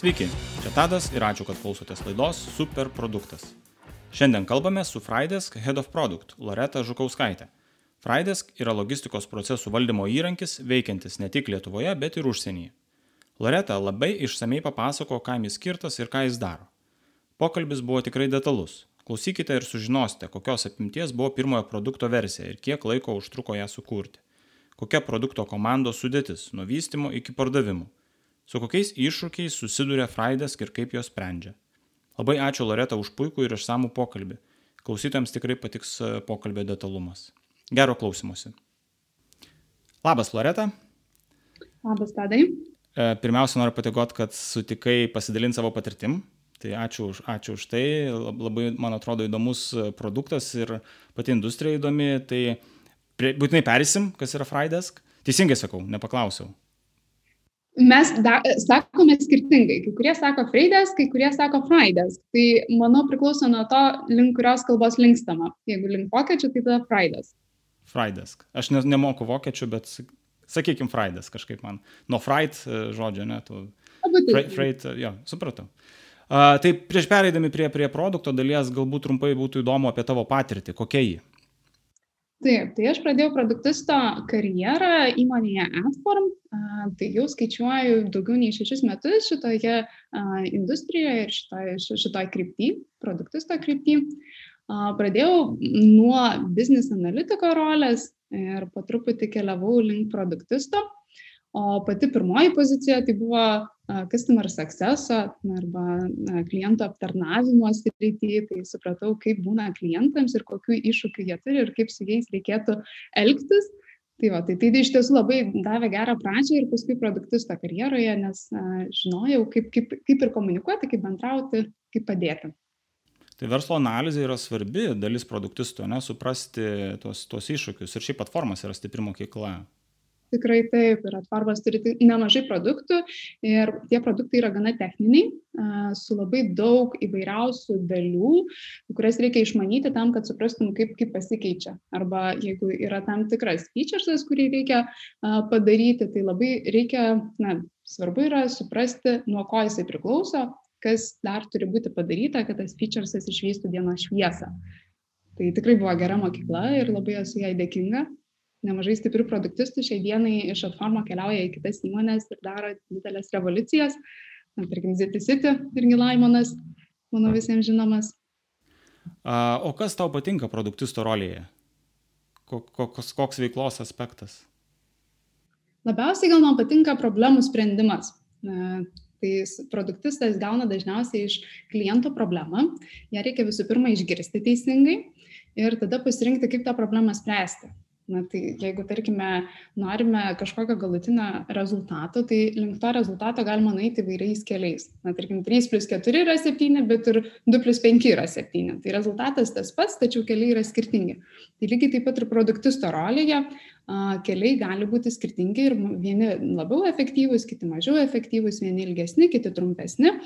Sveiki, čia Tadas ir ačiū, kad klausotės laidos Super produktas. Šiandien kalbame su Fridesk Head of Product Loreta Žukauskaitė. Fridesk yra logistikos procesų valdymo įrankis veikiantis ne tik Lietuvoje, bet ir užsienyje. Loreta labai išsamei papasako, kam jis skirtas ir ką jis daro. Pokalbis buvo tikrai detalus. Klausykite ir sužinosite, kokios apimties buvo pirmojo produkto versija ir kiek laiko užtruko ją sukurti. Kokia produkto komandos sudėtis nuo vystimo iki pardavimų su kokiais iššūkiais susiduria Fridesk ir kaip juos sprendžia. Labai ačiū Loreta už puikų ir išsamų pokalbį. Klausytojams tikrai patiks e, pokalbio detalumas. Gero klausimuose. Labas, Loreta. Labas, Tadai. E, pirmiausia, noriu patikoti, kad sutikai pasidalinti savo patirtim. Tai ačiū už, ačiū už tai. Labai, man atrodo, įdomus e, produktas ir pati industrija įdomi. Tai prie, būtinai perėsim, kas yra Fridesk. Teisingai sakau, nepaklausiau mes da, sakome skirtingai. Kai kurie sako Freidės, kai kurie sako Fridays. Tai manau priklauso nuo to, link kurios kalbos linkstama. Jeigu link vokiečių, tai tada Fridays. Fridays. Aš ne, nemoku vokiečių, bet sakykime Fridays kažkaip man. Nuo Fright e, žodžio, ne? Tu... Freight, e, jo, supratau. Uh, tai prieš pereidami prie, prie produkto dalies, galbūt trumpai būtų įdomu apie tavo patirtį. Kokia ji? Taip tai aš pradėjau produktisto karjerą įmonėje Adform, tai jau skaičiuoju daugiau nei šešis metus šitoje industrijoje ir šitoj, šitoj krypty, produktisto krypty. Pradėjau nuo business analitiko rolės ir po truputį keliavau link produktisto. O pati pirmoji pozicija tai buvo customer success arba klientų aptarnavimo srity, tai supratau, kaip būna klientams ir kokiu iššūkiu jie turi ir kaip su jais reikėtų elgtis. Tai, va, tai tai iš tiesų labai davė gerą pradžią ir paskui produktisto karjeroje, nes a, žinojau, kaip, kaip, kaip ir komunikuoti, kaip bendrauti, kaip padėti. Tai verslo analizė yra svarbi dalis produktisto, ne, suprasti tos, tos iššūkius. Ir šiaip platformas yra stipri mokykla tikrai taip ir atvarvas turi nemažai produktų ir tie produktai yra gana techniniai su labai daug įvairiausių dalių kurias reikia išmanyti tam kad suprastum kaip kaip pasikeičia. Arba jeigu yra tam tikras fyčersas kurį reikia padaryti tai labai reikia na svarbu yra suprasti nuo ko jisai priklauso kas dar turi būti padaryta kad tas fyčersas išvystų dienos šviesą. Tai tikrai buvo gera mokykla ir labai esu jai dėkinga nemažai stiprių produktistų šiai dienai iš Atformo keliauja į kitas įmonės ir daro didelės revoliucijas. Na, tarkim, Ziti City irgi Laimonas, manau, visiems žinomas. A, o kas tau patinka produktisto rolėje? Koks, koks veiklos aspektas? Labiausiai gal man patinka problemų sprendimas. Na, tai produktistas gauna dažniausiai iš kliento problemą, ją reikia visų pirma išgirsti teisingai ir tada pasirinkti, kaip tą problemą spręsti. Na, tai jeigu, tarkime, norime kažkokio galutinio rezultato, tai link to rezultato galima nueiti įvairiais keliais. Na, tarkim, 3 plus 4 yra 7, bet ir 2 plus 5 yra 7. Tai rezultatas tas pats, tačiau keliai yra skirtingi. Tai lygiai taip pat ir produktisto rolėje keliai gali būti skirtingi ir vieni labiau efektyvūs, kiti mažiau efektyvūs, vieni ilgesni, kiti trumpesni.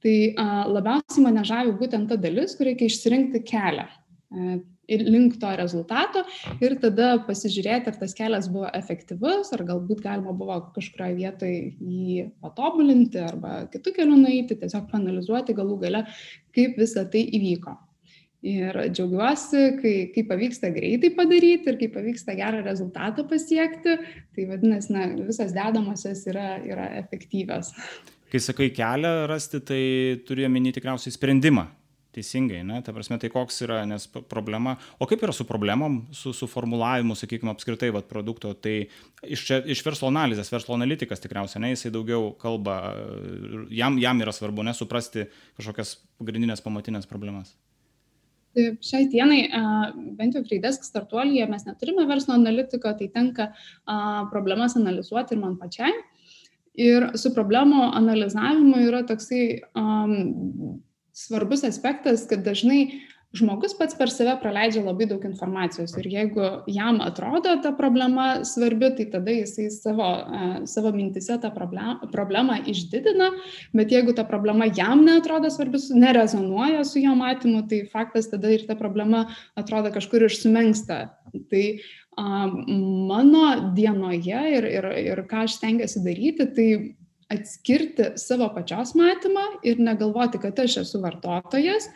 Tai a, labiausiai mane žavi būtent ta dalis, kur reikia išsirinkti kelią ir link to rezultato ir tada pasižiūrėti, ar tas kelias buvo efektyvus, ar galbūt galima buvo kažkurioje vietoje jį patobulinti arba kitų kelių nueiti, tiesiog panalizuoti galų gale, kaip visa tai įvyko. Ir džiaugiuosi, kai, kai pavyksta greitai padaryti ir kai pavyksta gerą rezultatą pasiekti, tai vadinasi, na, visas dedamosios yra, yra efektyvios. Kai sakai kelią rasti, tai turiu omeny tikriausiai sprendimą, Teisingai, ne? Ta prasme, tai koks yra, nes problema, o kaip yra su problemom, su, su formulavimu, sakykime, apskritai, vat, produkto, tai iš, čia, iš verslo analizės, verslo analitikas tikriausiai, ne, jisai daugiau kalba, jam, jam yra svarbu, nesuprasti kažkokias pagrindinės pamatinės problemas. Šiai dienai, bent jau Freidesk startuolyje mes neturime verslo analitiko, tai tenka problemas analizuoti ir man pačiai. Ir su problemo analizavimu yra toksai um, svarbus aspektas, kad dažnai žmogus pats per save praleidžia labai daug informacijos ir jeigu jam atrodo ta problema svarbi, tai tada jisai savo, savo mintise tą problemą, išdidina, bet jeigu ta problema jam neatrodo svarbi, nerezonuoja su jo matymu, tai faktas tada ir ta problema atrodo kažkur ir sumenksta. Tai a, mano dienoje ir, ir, ir ką aš stengiuosi daryti, tai atskirti savo pačios matymą ir negalvoti, kad aš esu vartotojas,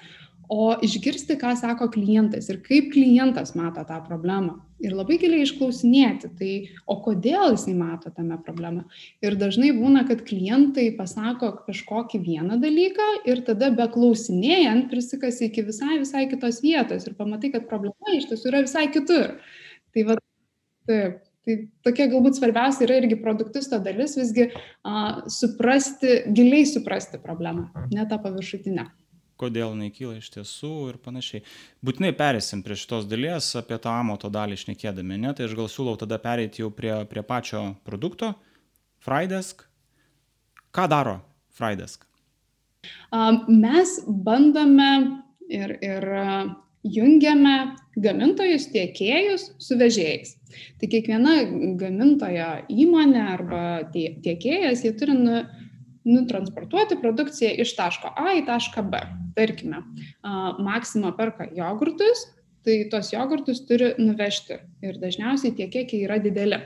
o išgirsti, ką sako klientas ir kaip klientas mato tą problemą. Ir labai giliai išklausinėti, tai o kodėl jisai mato tame problemą. Ir dažnai būna, kad klientai pasako kažkokį vieną dalyką ir tada be klausinėjant prisikasi iki visai, visai kitos vietos ir pamatai, kad problema iš tiesų yra visai kitur. Tai va, taip, Tai tokia galbūt svarbiausia yra irgi produktisto dalis, visgi a, suprasti, giliai suprasti problemą, ne tą paviršutinę. Kodėl jinai kyla iš tiesų ir panašiai. Būtinai perėsim prie šitos dalies, apie tą amato dalį išnekėdami, ne? Tai aš gal siūlau tada pereiti jau prie, prie pačio produkto. Frydesk. Ką daro Frydesk? Mes bandome ir, ir jungiame gamintojus, tiekėjus su vežėjais. Tai kiekviena gamintojo įmonė arba tiekėjas, jie turi nu, nutransportuoti produkciją iš taško A į tašką B. Tarkime, Maxima perka jogurtus, tai tos jogurtus turi nuvežti ir dažniausiai tie kiekiai yra dideli.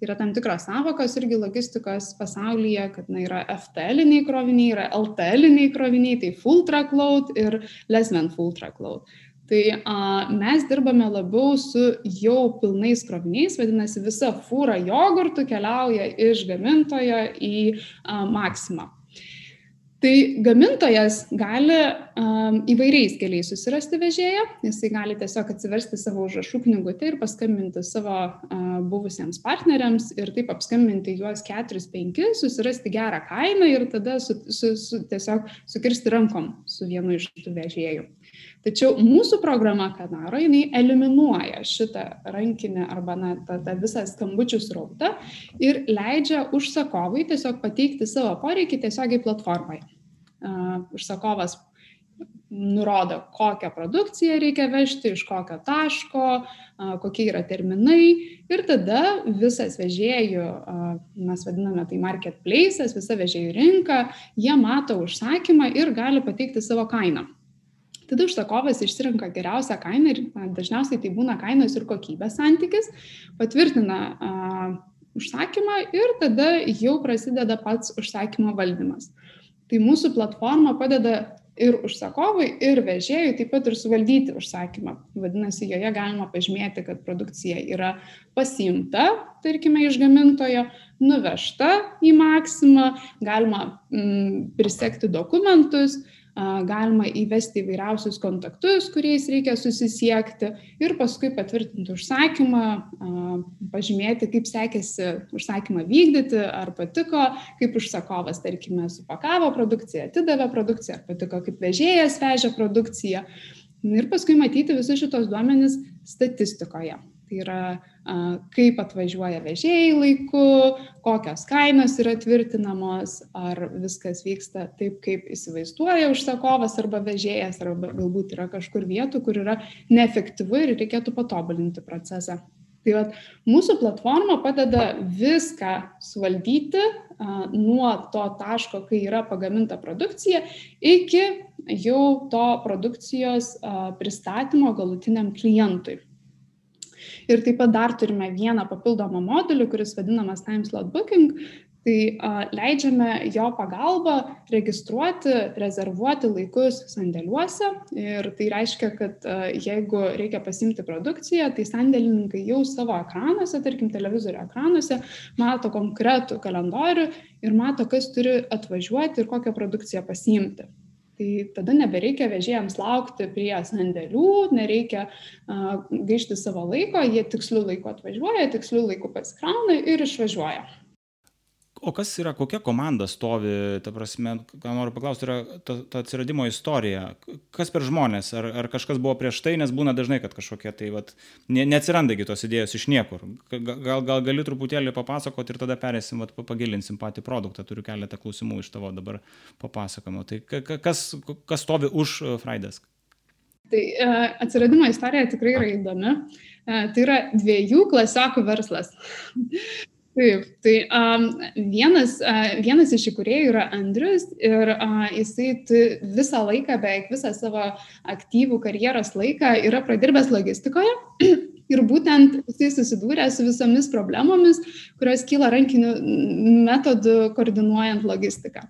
Tai yra tam tikros savokos irgi logistikos pasaulyje, kad na, yra FTL-iniai kroviniai, yra LTL-iniai kroviniai, tai full truckload ir less than full truckload. Tai a, mes dirbame labiau su jau pilnais kroviniais, vadinasi, visa fūra jogurtų keliauja iš gamintojo į a, maksimą. Tai gamintojas gali um, įvairiais keliais susirasti vežėją, jisai gali tiesiog atsiversti savo užrašų knygutę ir paskambinti savo uh, buvusiems partneriams ir taip apskambinti juos 4-5, susirasti gerą kainą ir tada su, su, su, tiesiog sukirsti rankom su vienu iš tų vežėjų. Tačiau mūsų programa, ką daro, jinai eliminuoja šitą rankinę arba na, tą, tą visą skambučių srautą ir leidžia užsakovui tiesiog pateikti savo poreikį tiesiogiai platformoje. Uh, užsakovas nurodo, kokią produkciją reikia vežti, iš kokio taško, kokie yra terminai ir tada visas vežėjų, mes vadiname tai marketplace'as, visa vežėjų rinka, jie mato užsakymą ir gali pateikti savo kainą. Tada užsakovas išsirenka geriausią kainą ir dažniausiai tai būna kainos ir kokybės santykis, patvirtina uh, užsakymą ir tada jau prasideda pats užsakymo valdymas. Tai mūsų platforma padeda ir užsakovui, ir vežėjui taip pat ir suvaldyti užsakymą. Vadinasi, joje galima pažymėti, kad produkcija yra pasiimta, tarkime, iš gamintojo, nuvežta į maksimą, galima mm, prisekti dokumentus, galima įvesti įvairiausius kontaktus, kuriais reikia susisiekti ir paskui patvirtinti užsakymą, pažymėti, kaip sekėsi užsakymą vykdyti, ar patiko, kaip užsakovas, tarkime, supakavo produkciją, atidavė produkciją, ar patiko, kaip vežėjas vežė produkciją. Ir paskui matyti visus šitos duomenys statistikoje. Tai yra kaip atvažiuoja vežėjai laiku, kokios kainos yra tvirtinamos, ar viskas vyksta taip, kaip įsivaizduoja užsakovas arba vežėjas, arba galbūt yra kažkur vietų, kur yra neefektyvu ir reikėtų patobulinti procesą. Tai vat, mūsų platforma padeda viską suvaldyti a, nuo to taško, kai yra pagaminta produkcija, iki jau to produkcijos a, pristatymo galutiniam klientui. Ir taip pat dar turime vieną papildomą modulį, kuris vadinamas Time Slot Booking. Tai a, leidžiame jo pagalba registruoti, rezervuoti laikus sandėliuose. Ir tai reiškia, kad a, jeigu reikia pasimti produkciją, tai sandėlininkai jau savo ekranuose, tarkim televizorių ekranuose, mato konkretų kalendorių ir mato, kas turi atvažiuoti ir kokią produkciją pasimti tai tada nebereikia vežėjams laukti prie sandėlių, nereikia uh, gaišti savo laiko, jie tiksliu laiku atvažiuoja, tiksliu laiku pasikrauna ir išvažiuoja o kas yra kokia komanda stovi ta prasme ką noriu paklaust yra ta ta atsiradimo istorija. Kas per žmonės? Ar ar kažkas buvo prieš tai nes būna dažnai kad kažkokie tai vat ne neatsiranda gi tos idėjos iš niekur. Gal gal gali truputėlį papasakot ir tada pereisim vat pagilinsim patį produktą. Turiu keletą klausimų iš tavo dabar papasakojimo. Tai kas kas stovi už uh, Frydesk Tai e, atsiradimo istorija tikrai yra įdomi. E, tai yra dviejų klasiokų verslas. Taip, tai um, vienas, uh, vienas iš įkūrėjų yra Andrius ir uh, jisai visą laiką, beveik visą savo aktyvų karjeros laiką yra pradirbęs logistikoje ir būtent jisai susidūrė su visomis problemomis, kurios kyla rankiniu metodu koordinuojant logistiką.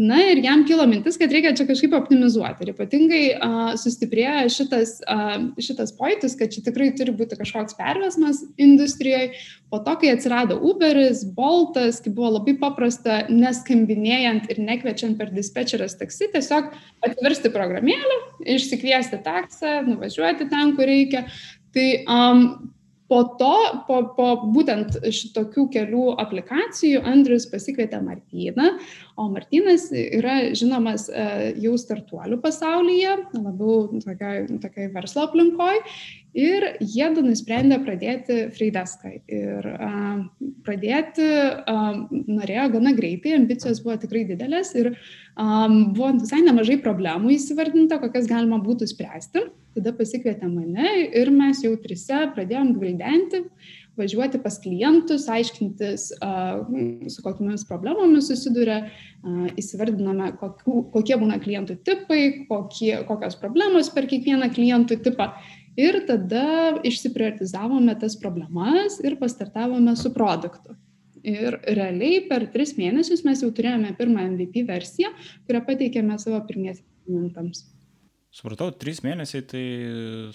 Na ir jam kilo mintis, kad reikia čia kažkaip optimizuoti. Ir ypatingai uh, sustiprėjo šitas, uh, šitas pojūtis, kad čia tikrai turi būti kažkoks pervesmas industrijoje. Po to, kai atsirado Uberis, Boltas, kai buvo labai paprasta, neskambinėjant ir nekviečiant per dispečerės taksi, tiesiog atversti programėlę, išsikviesti taksą, nuvažiuoti ten, kur reikia. Tai um, po to, po, po būtent šitokių kelių aplikacijų, Andrius pasikvietė Martyną, o Martynas yra žinomas e, jau startuolių pasaulyje, labiau tokiai, tokiai verslo aplinkoje. Ir jie du nusprendė pradėti Freideską. Ir uh, pradėti uh, norėjo gana greitai, ambicijos buvo tikrai didelės ir um, buvo visai nemažai problemų įsivardinta, kokias galima būtų spręsti. Tada pasikvietė mane ir mes jau trise pradėjom gvildenti, važiuoti pas klientus, aiškintis, su kokiamis problemomis susiduria, įsivardiname, kokiu, kokie būna klientų tipai, kokie, kokios problemos per kiekvieną klientų tipą. Ir tada išsiprioritizavome tas problemas ir pastartavome su produktu. Ir realiai per tris mėnesius mes jau turėjome pirmą MVP versiją, kurią pateikėme savo pirmiesiams klientams. Supratau, trys mėnesiai tai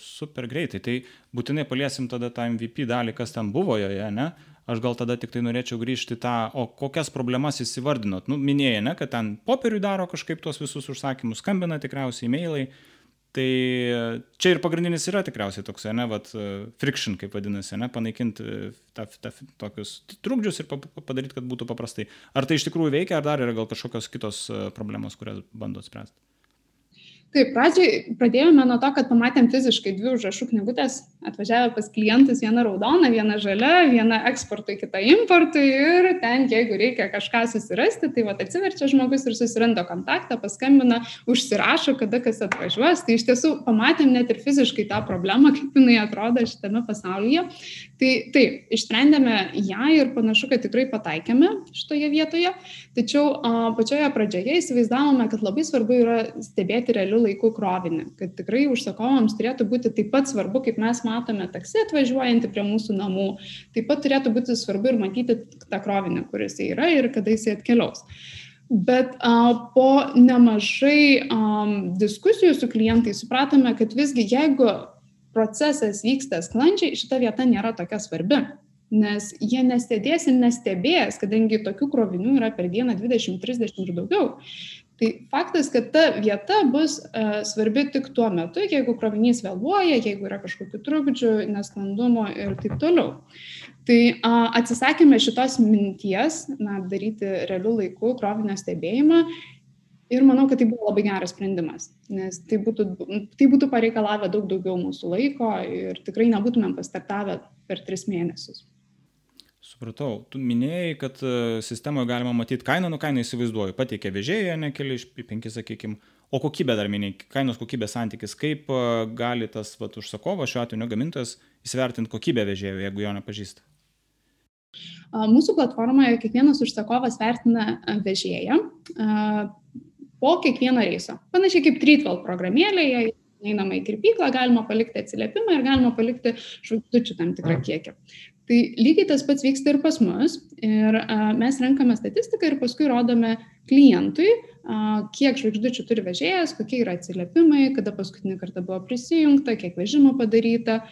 super greitai. Tai būtinai paliesim tada tą MVP dalį, kas ten buvo joje, ne? Aš gal tada tik tai norėčiau grįžti tą, o kokias problemas įsivardinot. Nu, minėjai, ne, kad ten popieriui daro kažkaip tuos visus užsakymus, skambina tikriausiai, e-mailai. Tai čia ir pagrindinis yra tikriausiai toks, ne, vat, friction, kaip vadinasi, ne, panaikinti ta, ta, tokius trukdžius ir padaryti, kad būtų paprastai. Ar tai iš tikrųjų veikia, ar dar yra gal kažkokios kitos problemos, kurias bandot spręsti? Taip, pradžiai pradėjome nuo to, kad pamatėm fiziškai dvi užrašų knygutės, atvažiavę pas klientus, viena raudona, viena žalia, viena eksportui, kita importui ir ten, jeigu reikia kažką susirasti, tai va atsiverčia žmogus ir susiranda kontaktą, paskambina, užsirašo, kada kas atvažiuos. Tai iš tiesų pamatėm net ir fiziškai tą problemą, kaip jinai atrodo šitame pasaulyje. Tai taip, išsprendėme ją ir panašu, kad tikrai pataikėme šitoje vietoje. Tačiau a, pačioje pradžioje įsivaizdavome, kad labai svarbu yra stebėti realių laikų krovinį, kad tikrai užsakovams turėtų būti taip pat svarbu, kaip mes matome taksi atvažiuojantį prie mūsų namų, taip pat turėtų būti svarbu ir matyti tą krovinį, kuris yra ir kada jisai atkeliaus. Bet a, po nemažai a, diskusijų su klientais supratome, kad visgi jeigu procesas vyksta sklandžiai, šita vieta nėra tokia svarbi. Nes jie nestebės ir nestebės, kadangi tokių krovinių yra per dieną 20-30 ir daugiau. Tai faktas, kad ta vieta bus uh, svarbi tik tuo metu, jeigu krovinys vėluoja, jeigu yra kažkokių trukdžių, nesklandumo ir taip toliau. Tai uh, atsisakėme šitos minties, na, daryti realių laikų krovinio stebėjimą ir manau, kad tai buvo labai geras sprendimas, nes tai būtų, tai būtų pareikalavę daug daugiau mūsų laiko ir tikrai nebūtumėm pastartavę per tris mėnesius. Supratau, tu minėjai, kad e, sistemoje galima matyti kainą, nu kainą įsivaizduoju, pateikia vežėjai, ne keli iš penki, sakykime, o kokybė dar minėjai, kainos kokybės santykis, kaip e, gali tas vat, užsakovas, šiuo atveju gamintojas, įsivertinti kokybę vežėjo, jeigu jo nepažįsta? Mūsų platformoje kiekvienas užsakovas vertina e, vežėją po kiekvieno reiso. Panašiai kaip Treatwell programėlėje, einama į kirpyklą, galima palikti atsiliepimą ir galima palikti žvaigždučių tam tikrą kiekį. Tai lygiai tas pats vyksta ir pas mus. Ir a, mes renkame statistiką ir paskui rodome klientui, a, kiek žvaigždučių turi vežėjas, kokie yra atsiliepimai, kada paskutinį kartą buvo prisijungta, kiek vežimų padaryta.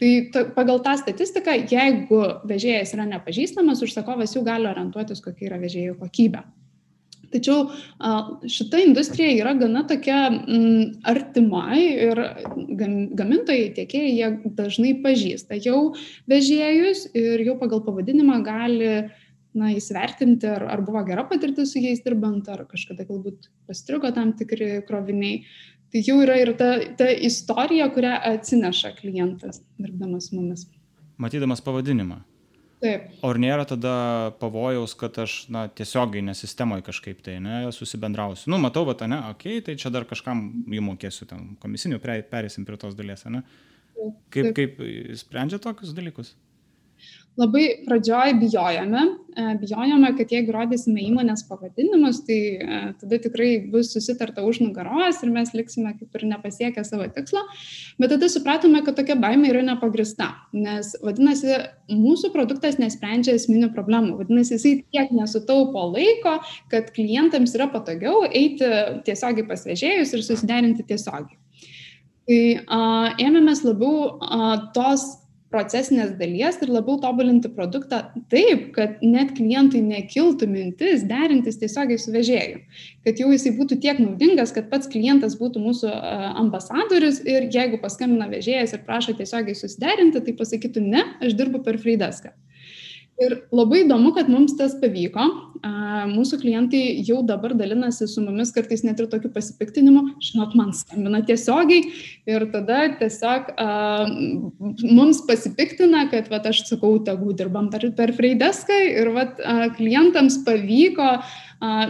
Tai ta, pagal tą statistiką, jeigu vežėjas yra nepažįstamas, užsakovas jau gali orientuotis, kokia yra vežėjų kokybė. Tačiau šita industrija yra gana tokia mm, artima ir gamintojai, tiekėjai, jie dažnai pažįsta jau vežėjus ir jau pagal pavadinimą gali na, įsivertinti, ar, ar buvo gera patirtis su jais dirbant, ar kažkada galbūt pastrigo tam tikri kroviniai. Tai jau yra ir ta, ta istorija, kurią atsineša klientas dirbdamas su mumis. Matydamas pavadinimą. Taip. Ar nėra tada pavojaus, kad aš, na, tiesiogiai nesistemoje kažkaip tai, ne, susibendrausiu. Nu, matau, va, ne, okei, okay, tai čia dar kažkam įmokėsiu ten komisinių, perėsim prie tos dalies, ne? Kaip, kaip sprendžia tokius dalykus? Labai pradžioj bijojame, e, bijojame, kad jeigu rodysime įmonės pavadinimus, tai e, tada tikrai bus susitarta už nugaros ir mes liksime kaip ir nepasiekę savo tikslo, bet tada supratome, kad tokia baimė yra nepagrista, nes vadinasi, mūsų produktas nesprendžia esminių problemų, vadinasi, jisai tiek nesutaupo laiko, kad klientams yra patogiau eiti tiesiogiai pas vežėjus ir susiderinti tiesiogiai. Tai a, ėmėmės labiau a, tos procesinės dalies ir labiau tobulinti produktą taip, kad net klientui nekiltų mintis derintis tiesiogiai su vežėju, kad jau jisai būtų tiek naudingas, kad pats klientas būtų mūsų ambasadorius ir jeigu paskambina vežėjas ir prašo tiesiogiai susiderinti, tai pasakytų ne, aš dirbu per Freideską. Ir labai įdomu, kad mums tas pavyko. Mūsų klientai jau dabar dalinasi su mumis kartais net ir tokiu pasipiktinimu, žinot, man skambina tiesiogiai ir tada tiesiog a, mums pasipiktina, kad vat, aš sakau, tegu dirbam per, per Freideską ir vat, a, klientams pavyko a,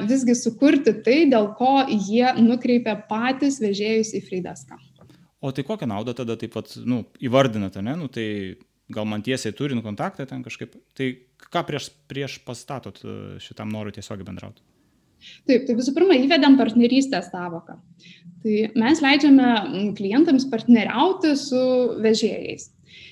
visgi sukurti tai, dėl ko jie nukreipia patys vežėjus į Freideską. O tai kokią naudą tada taip pat nu, įvardinate, ne? Nu, tai gal man tiesiai turint kontaktą ten kažkaip. Tai ką prieš, prieš pastatot e, šitam norui tiesiogiai bendrauti? Taip, tai visų pirma, įvedėm partnerystės savoką. Tai mes leidžiame klientams partneriauti su vežėjais.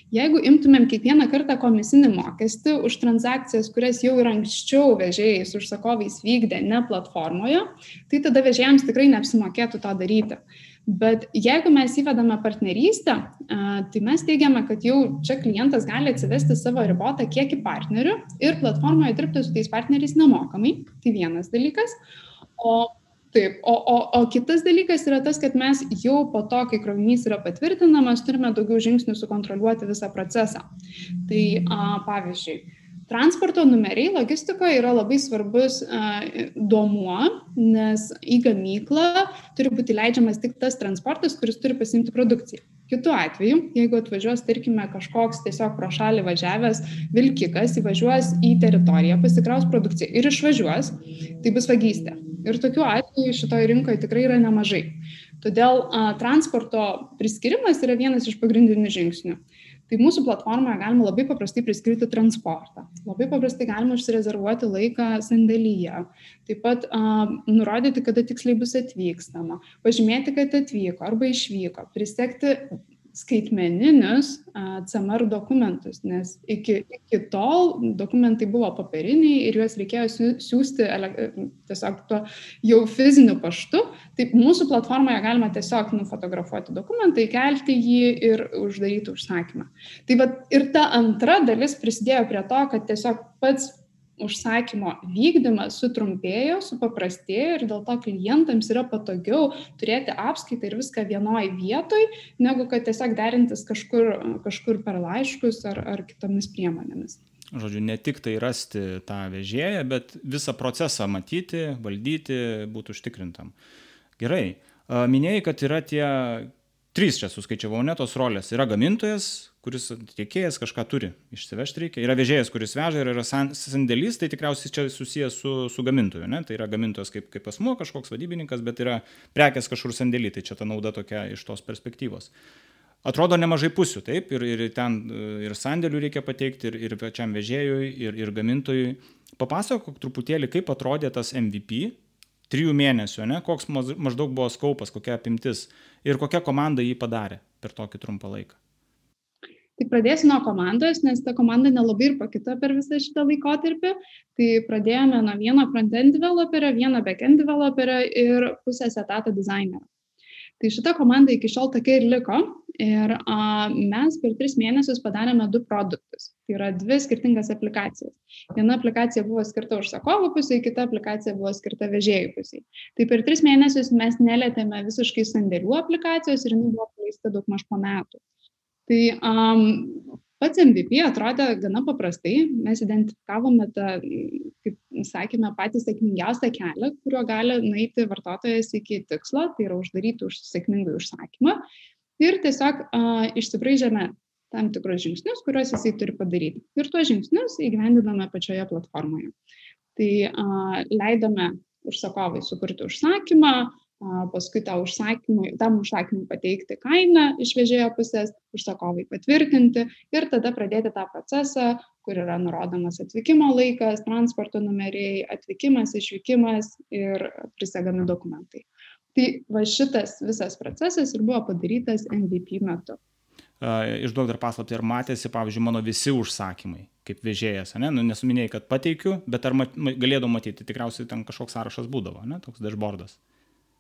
Jeigu imtumėm kiekvieną kartą komisinį mokestį už transakcijas, kurias jau ir anksčiau vežėjais užsakovais vykdė ne platformoje, tai tada vežėjams tikrai neapsimokėtų to daryti. Bet jeigu mes įvedame partnerystę, tai mes teigiame, kad jau čia klientas gali atsivesti savo ribotą kiekį partnerių ir platformoje dirbti su tais partneriais nemokamai. Tai vienas dalykas. O Taip, o, o, o kitas dalykas yra tas, kad mes jau po to, kai krovinys yra patvirtinamas, turime daugiau žingsnių sukontroliuoti visą procesą. Tai a, pavyzdžiui, Transporto numeriai logistikoje yra labai svarbus duomuo, nes į gamyklą turi būti leidžiamas tik tas transportas, kuris turi pasimti produkciją. Kitu atveju, jeigu atvažiuos, tarkime, kažkoks tiesiog pro šalį važiavęs vilkikas, įvažiuos į teritoriją, pasikraus produkciją ir išvažiuos, tai bus vagystė. Ir tokiu atveju šitoje rinkoje tikrai yra nemažai. Todėl a, transporto priskirimas yra vienas iš pagrindinių žingsnių. Tai mūsų platformoje galima labai paprastai priskirti transportą. Labai paprastai galima užsirezervuoti laiką sandėlyje. Taip pat uh, nurodyti, kada tiksliai bus atvykstama, pažymėti, kad atvyko arba išvyko, prisekti skaitmeninius CMR dokumentus, nes iki, iki tol dokumentai buvo papiriniai ir juos reikėjo siūsti tiesiog tuo jau fiziniu paštu. Tai mūsų platformoje galima tiesiog nufotografuoti dokumentą, įkelti jį ir uždaryti užsakymą. Tai va ir ta antra dalis prisidėjo prie to, kad tiesiog pats užsakymo vykdymas sutrumpėjo, supaprastėjo ir dėl to klientams yra patogiau turėti apskaitą ir viską vienoj vietoj, negu kad tiesiog derintis kažkur, kažkur per laiškus ar, ar kitomis priemonėmis. Žodžiu, ne tik tai rasti tą vežėją, bet visą procesą matyti, valdyti, būtų užtikrintam. Gerai, minėjai, kad yra tie trys čia suskaičiavau, ne tos rolės. Yra gamintojas, kuris tiekėjas kažką turi išsivežti reikia, yra vežėjas, kuris veža ir yra sandėlys, tai tikriausiai čia susijęs su, su gamintoju, ne? tai yra gamintojas kaip, kaip asmuo, kažkoks vadybininkas, bet yra prekės kažkur sandėly, tai čia ta nauda tokia iš tos perspektyvos. Atrodo nemažai pusių, taip, ir, ir ten ir sandėlių reikia pateikti, ir, ir pačiam vežėjui, ir, ir gamintojui. Papasakok truputėlį, kaip atrodė tas MVP, trijų mėnesių, ne, koks maždaug buvo skaupas, kokia apimtis ir kokia komanda jį padarė per tokį trumpą laiką. Tai pradėsiu nuo komandos, nes ta komanda nelabai ir pakito per visą šitą laikotarpį. Tai pradėjome nuo vieno front-end developerio, vieno back-end developerio ir pusės etato dizainerio. Tai šita komanda iki šiol tokia ir liko. Ir a, mes per tris mėnesius padarėme du produktus. Tai yra dvi skirtingas aplikacijas. Viena aplikacija buvo skirta užsakovo pusiai, kita aplikacija buvo skirta vežėjų pusiai. Tai per tris mėnesius mes nelėtėme visiškai sandėlių aplikacijos ir jinai buvo paleista daug maž po metų. Tai um, pats MVP atrodė gana paprastai. Mes identifikavome tą, kaip sakėme, patį sėkmingiausią kelią, kuriuo gali nueiti vartotojas iki tikslo, tai yra uždaryti už sėkmingą užsakymą. Ir tiesiog uh, išsibraižėme tam tikrus žingsnius, kuriuos jisai turi padaryti. Ir tuos žingsnius įgyvendiname pačioje platformoje. Tai uh, leidome užsakovai sukurti užsakymą, paskui tą užsakymui, tam užsakymui pateikti kainą iš vežėjo pusės, užsakovai patvirtinti ir tada pradėti tą procesą, kur yra nurodomas atvykimo laikas, transporto numeriai, atvykimas, išvykimas ir prisegami dokumentai. Tai va šitas visas procesas ir buvo padarytas MVP metu. Išduok dar paslapti, ar matėsi, pavyzdžiui, mano visi užsakymai kaip vežėjas, ne? Nu, nesuminėjai, kad pateikiu, bet ar mat, galėdavau matyti, tikriausiai ten kažkoks sąrašas būdavo, ne? toks dashboardas.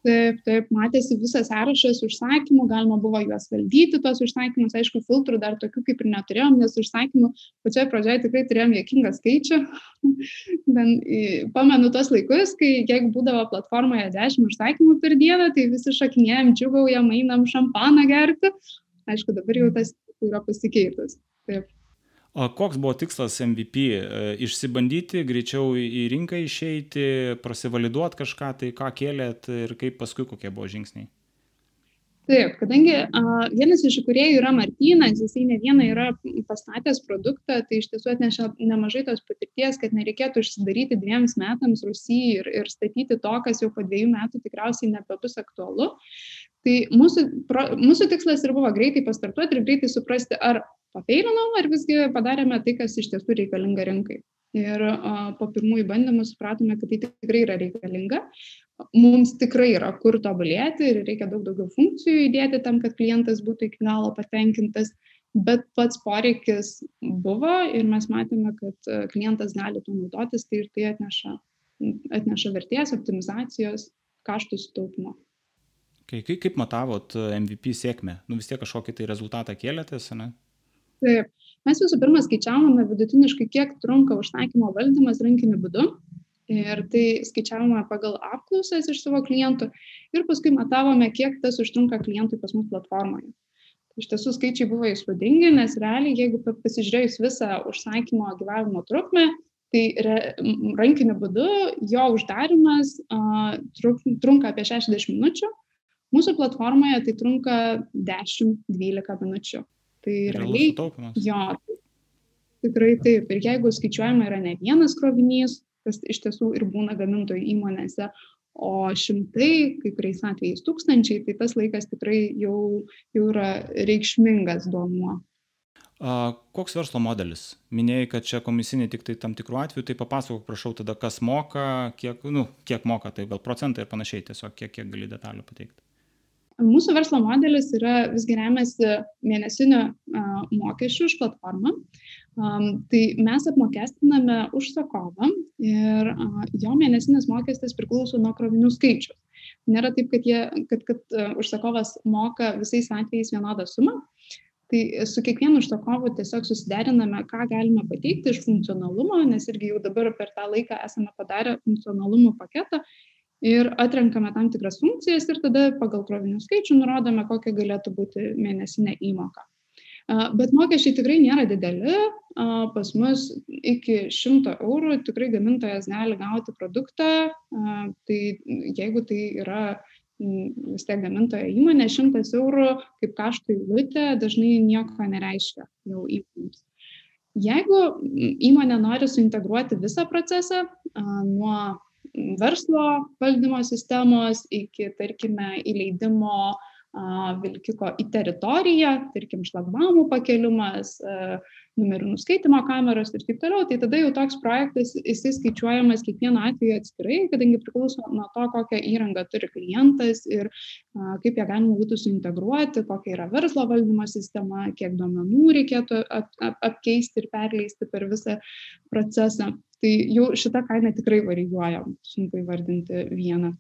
Taip, taip, matėsi visas sąrašas užsakymų, galima buvo juos valdyti, tos užsakymus, aišku, filtrų dar tokių kaip ir neturėjom, nes užsakymų pačioje pradžioje tikrai turėjom jėkingą skaičių. Ben, pamenu tos laikus, kai jeigu būdavo platformoje 10 užsakymų per dieną, tai visi šakinėjom, džiugaujam, einam šampaną gerti. Aišku, dabar jau tas yra pasikeitęs. Taip. O koks buvo tikslas MVP? E, išsibandyti, greičiau į rinką išeiti, prasivaliduoti kažką, tai ką kėlėt ir kaip paskui kokie buvo žingsniai? Taip, kadangi a, vienas iš įkūrėjų yra Martynas, jisai ne vieną yra pastatęs produktą, tai iš tiesų atneša nemažai tos patirties, kad nereikėtų užsidaryti dviems metams Rusijai ir, ir statyti to, kas jau po dviejų metų tikriausiai nebebus aktualu. Tai mūsų, pro, mūsų tikslas ir buvo greitai pastartuoti ir greitai suprasti, ar pafeilinam ar visgi padarėme tai, kas iš tiesų reikalinga rinkai. Ir po pirmųjų bandymų supratome, kad tai tikrai yra reikalinga. Mums tikrai yra kur tobulėti ir reikia daug daugiau funkcijų įdėti tam, kad klientas būtų iki galo patenkintas. Bet pats poreikis buvo ir mes matėme, kad klientas gali tuo naudotis, tai ir tai atneša, atneša vertės, optimizacijos, kaštų sutaupimo. Kai, kaip matavot MVP sėkmę? Nu vis tiek kažkokį tai rezultatą kėlėtės, ne? Taip. Mes visų pirma skaičiavome vidutiniškai, kiek trunka užsakymo valdymas rankiniu būdu. Ir tai skaičiavome pagal apklausas iš savo klientų ir paskui matavome, kiek tas užtrunka klientui pas mus platformoje. Iš tiesų skaičiai buvo įspūdingi, nes realiai, jeigu pasižiūrėjus visą užsakymo gyvavimo trukmę, tai re, rankiniu būdu jo uždarimas uh, trunka apie 60 minučių, mūsų platformoje tai trunka 10-12 minučių. Tai realiai. Jo, tikrai taip. Ir jeigu skaičiuojama yra ne vienas krovinys, kas iš tiesų ir būna gamintojų įmonėse, o šimtai, kai kuriais atvejais tūkstančiai, tai tas laikas tikrai jau, jau yra reikšmingas duomuo. Koks verslo modelis? Minėjai, kad čia komisiniai tik tai tam tikrų atvejų, tai papasakok, prašau, tada kas moka, kiek, nu, kiek moka, tai gal procentai ir panašiai, tiesiog kiek, kiek gali detalių pateikti. Mūsų verslo modelis yra visgi remiasi mėnesiniu mokesčiu už platformą. Tai mes apmokestiname užsakovą ir jo mėnesinis mokestis priklauso nuo krovinių skaičių. Nėra taip, kad, jie, kad, kad užsakovas moka visais atvejais vienodą sumą. Tai su kiekvienu užsakovu tiesiog susideriname, ką galime pateikti iš funkcionalumo, nes irgi jau dabar per tą laiką esame padarę funkcionalumo paketą ir atrenkame tam tikras funkcijas ir tada pagal krovinių skaičių nurodome, kokia galėtų būti mėnesinė įmoka. Bet mokesčiai tikrai nėra dideli, pas mus iki 100 eurų tikrai gamintojas gali gauti produktą, tai jeigu tai yra vis tiek gamintojo įmonė, 100 eurų kaip kaštų įlūtė dažnai nieko nereiškia jau įmonėms. Jeigu įmonė nori suintegruoti visą procesą nuo verslo valdymo sistemos iki, tarkime, įleidimo vilkiko į teritoriją, tarkim, šlagbaumų pakelimas, numerių nuskaitimo kameros ir taip toliau, tai tada jau toks projektas, jisai skaičiuojamas kiekvienu atveju atskirai, kadangi priklauso nuo to, kokią įrangą turi klientas ir kaip ją galima būtų suintegruoti, kokia yra verslo valdymo sistema, kiek duomenų reikėtų ap, ap, apkeisti ir perleisti per visą procesą. Tai jau šita kaina tikrai varijuoja, sunku įvardinti vieną.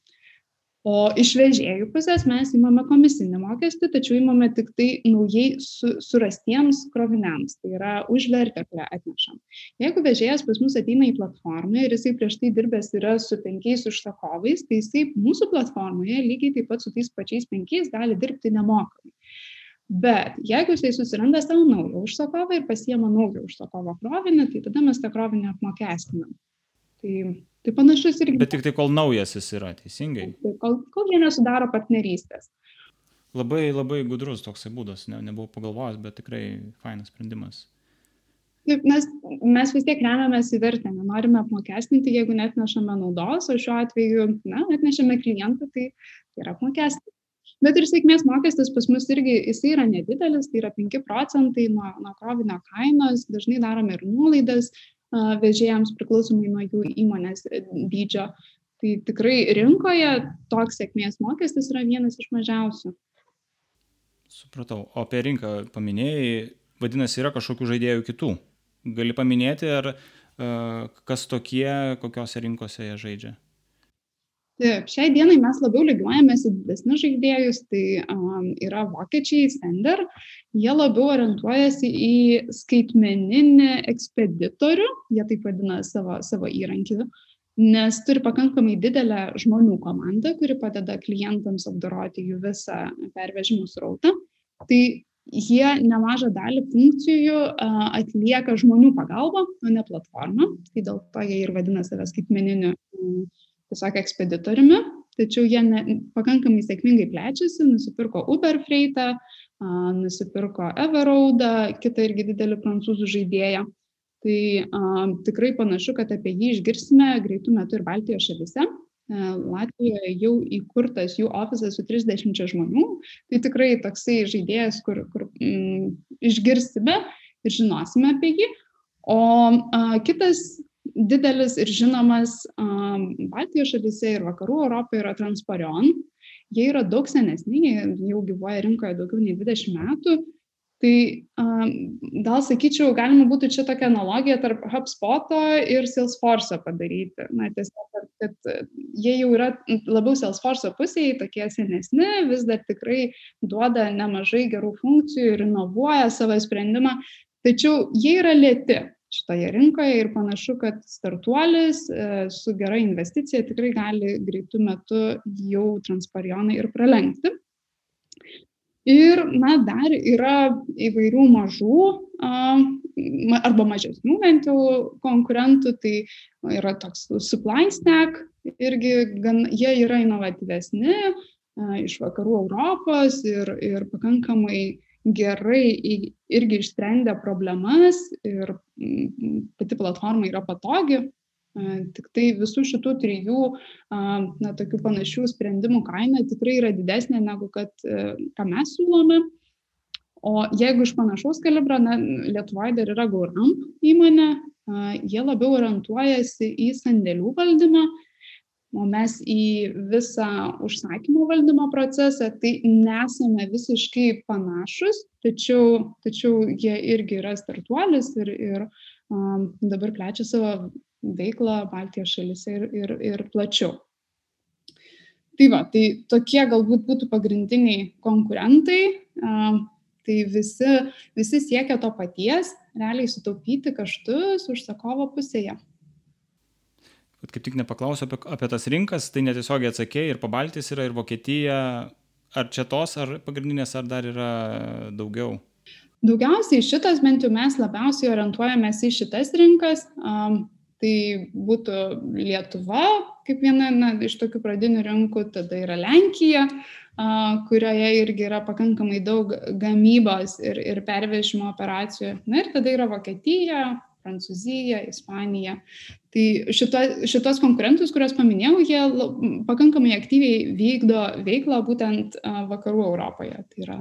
O iš vežėjų pusės mes įmame komisinį mokestį, tačiau įmame tik tai naujai su, surastiems kroviniams, tai yra už vertę, kurią atnešam. Jeigu vežėjas pas mus ateina į platformą ir jisai prieš tai dirbęs yra su penkiais užsakovais, tai jisai mūsų platformoje lygiai taip pat su tais pačiais penkiais gali dirbti nemokamai. Bet jeigu jisai susiranda savo naują užsakovą ir pasiema naują užsakovo krovinį, tai tada mes tą krovinį apmokestinam. Tai Tai panašus irgi. Bet tik tai kol naujas jis yra, teisingai. Tai kol, kol jie nesudaro partnerystės. Labai, labai gudrus toksai būdas, ne, nebuvau pagalvojęs, bet tikrai fainas sprendimas. Taip, nes mes vis tiek remiamės į vertę, nenorime apmokestinti, jeigu net nešame naudos, o šiuo atveju, na, atnešame klientą, tai, tai yra apmokestinti. Bet ir sėkmės mokestis pas mus irgi, jisai yra nedidelis, tai yra 5 procentai nuo, nuo krovinio kainos, dažnai darome ir nuolaidas vežėjams priklausomai nuo jų įmonės dydžio. Tai tikrai rinkoje toks sėkmės mokestis yra vienas iš mažiausių. Supratau. O apie rinką paminėjai, vadinasi, yra kažkokių žaidėjų kitų. Gali paminėti, ar kas tokie, kokiose rinkose jie žaidžia? Taip, šiai dienai mes labiau lygiuojamės į didesnius žaidėjus, tai um, yra vokiečiai, Sender, jie labiau orientuojasi į skaitmeninį ekspeditorių, jie taip vadina savo, savo įrankį, nes turi pakankamai didelę žmonių komandą, kuri padeda klientams apdoroti jų visą pervežimų srautą. Tai jie nemažą dalį funkcijų atlieka žmonių pagalba, o ne platforma. Tai dėl to jie ir vadina save skaitmeniniu tiesiog ekspeditoriumi. Tačiau jie ne, pakankamai sėkmingai plečiasi, nusipirko Uber Freitą, nusipirko Everaudą, kitą irgi didelį prancūzų žaidėją. Tai a, tikrai panašu, kad apie jį išgirsime greitų metų ir Baltijos šalise. E, Latvijoje jau įkurtas jų ofisas su 30 žmonių. Tai tikrai toksai žaidėjas, kur, kur mm, išgirsime ir žinosime apie jį. O a, kitas didelis ir žinomas a, Baltijos šalyse ir vakarų Europoje yra Transparion. Jie yra daug senesni, jie jau gyvoja rinkoje daugiau nei 20 metų Tai um, gal sakyčiau, galima būtų čia tokią analogiją tarp HubSpot'o ir Salesforce'o padaryti. Na, tiesiog, kad jie jau yra labiau Salesforce'o pusėje, tokie senesni, vis dar tikrai duoda nemažai gerų funkcijų ir inovuoja savo sprendimą, tačiau jie yra lėti šitoje rinkoje ir panašu, kad startuolis e, su gera investicija tikrai gali greitų metų jau transparionai ir pralenkti. Ir, na, dar yra įvairių mažų arba mažesnių bent jau konkurentų, tai yra toks supply stack, irgi gan, jie yra inovatyvesni iš vakarų Europos ir, ir pakankamai gerai irgi išsprendė problemas ir pati platforma yra patogi, Tik tai visų šitų trijų, na, tokių panašių sprendimų kaina tikrai yra didesnė negu kad, e, ką mes siūlome. O jeigu iš panašaus kalibro, na, Lietuvoje dar yra GauRamp įmonė, jie labiau orientuojasi į sandėlių valdymą, o mes į visą užsakymo valdymo procesą, tai nesame visiškai panašus, tačiau, tačiau jie irgi yra startuolis ir, ir um, dabar plečia savo veiklą Baltijos šalise ir, ir, ir plačiau. Tai va, tai tokie galbūt būtų pagrindiniai konkurentai. Tai visi, visi siekia to paties, realiai sutaupyti kaštus užsakovo pusėje. Bet kaip tik nepaklausiu apie, apie tas rinkas, tai netiesiogiai atsakėjai ir Pabaltis yra, ir Vokietija. Ar čia tos, ar pagrindinės, ar dar yra daugiau? Daugiausiai šitas, bent jau mes labiausiai orientuojamės į šitas rinkas. Um, tai būtų Lietuva kaip viena na, iš tokių pradinių rinkų, tada yra Lenkija, kurioje irgi yra pakankamai daug gamybos ir, ir pervežimo operacijų. Na ir tada yra Vokietija, Prancūzija, Ispanija. Tai šito, šitos konkurentus, kuriuos paminėjau, jie pakankamai aktyviai vykdo veiklą būtent vakarų Europoje. Tai yra,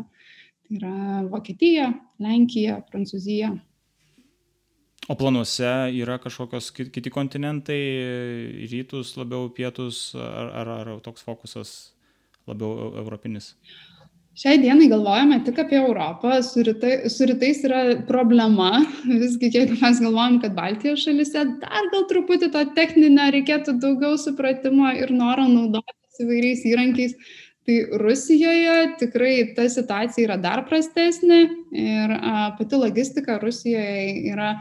tai yra Vokietija, Lenkija, Prancūzija. O planuose yra kažkokios kiti kontinentai, rytus labiau, pietus, ar, ar, ar toks fokusas labiau europinis? Šiai dienai galvojame tik apie Europą, su, rytai, su rytais yra problema, visgi jeigu mes galvojam, kad Baltijos šalise dar gal truputį to techninio reikėtų daugiau supratimo ir noro naudotis įvairiais įrankiais, Tai Rusijoje tikrai ta situacija yra dar prastesnė ir a, pati logistika Rusijoje yra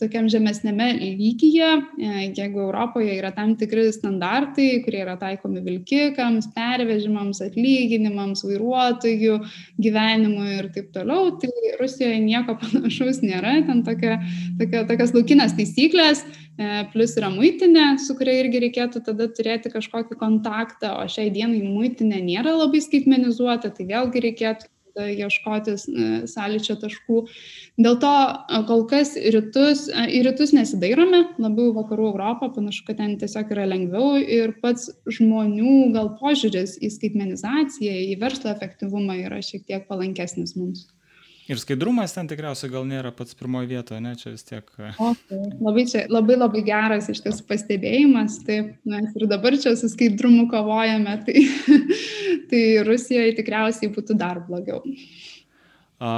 tokiam žemesnėme lygyje, e, jeigu Europoje yra tam tikri standartai, kurie yra taikomi vilkikams, pervežimams, atlyginimams, vairuotojų gyvenimui ir taip toliau, tai Rusijoje nieko panašaus nėra, ten tokia, tokia, tokias laukinės taisyklės, e, plus yra muitinė, su kuria irgi reikėtų tada turėti kažkokį kontaktą, o šiai dienai muitinė nėra labai skaitmenizuota, tai vėlgi reikėtų tada ieškotis sąlyčio taškų. Dėl to kol kas rytus, į rytus nesidairome, labiau vakarų Europą, panašu, kad ten tiesiog yra lengviau ir pats žmonių gal požiūris į skaitmenizaciją, į verslo efektyvumą yra šiek tiek palankesnis mums. Ir skaidrumas ten tikriausiai gal nėra pats pirmoji vietoje, ne, čia vis tiek. E, o, tai labai, čia, labai labai geras iš tiesų pastebėjimas, taip, mes ir dabar čia su skaidrumu kovojame, tai, tai Rusijoje tikriausiai būtų dar blogiau. A,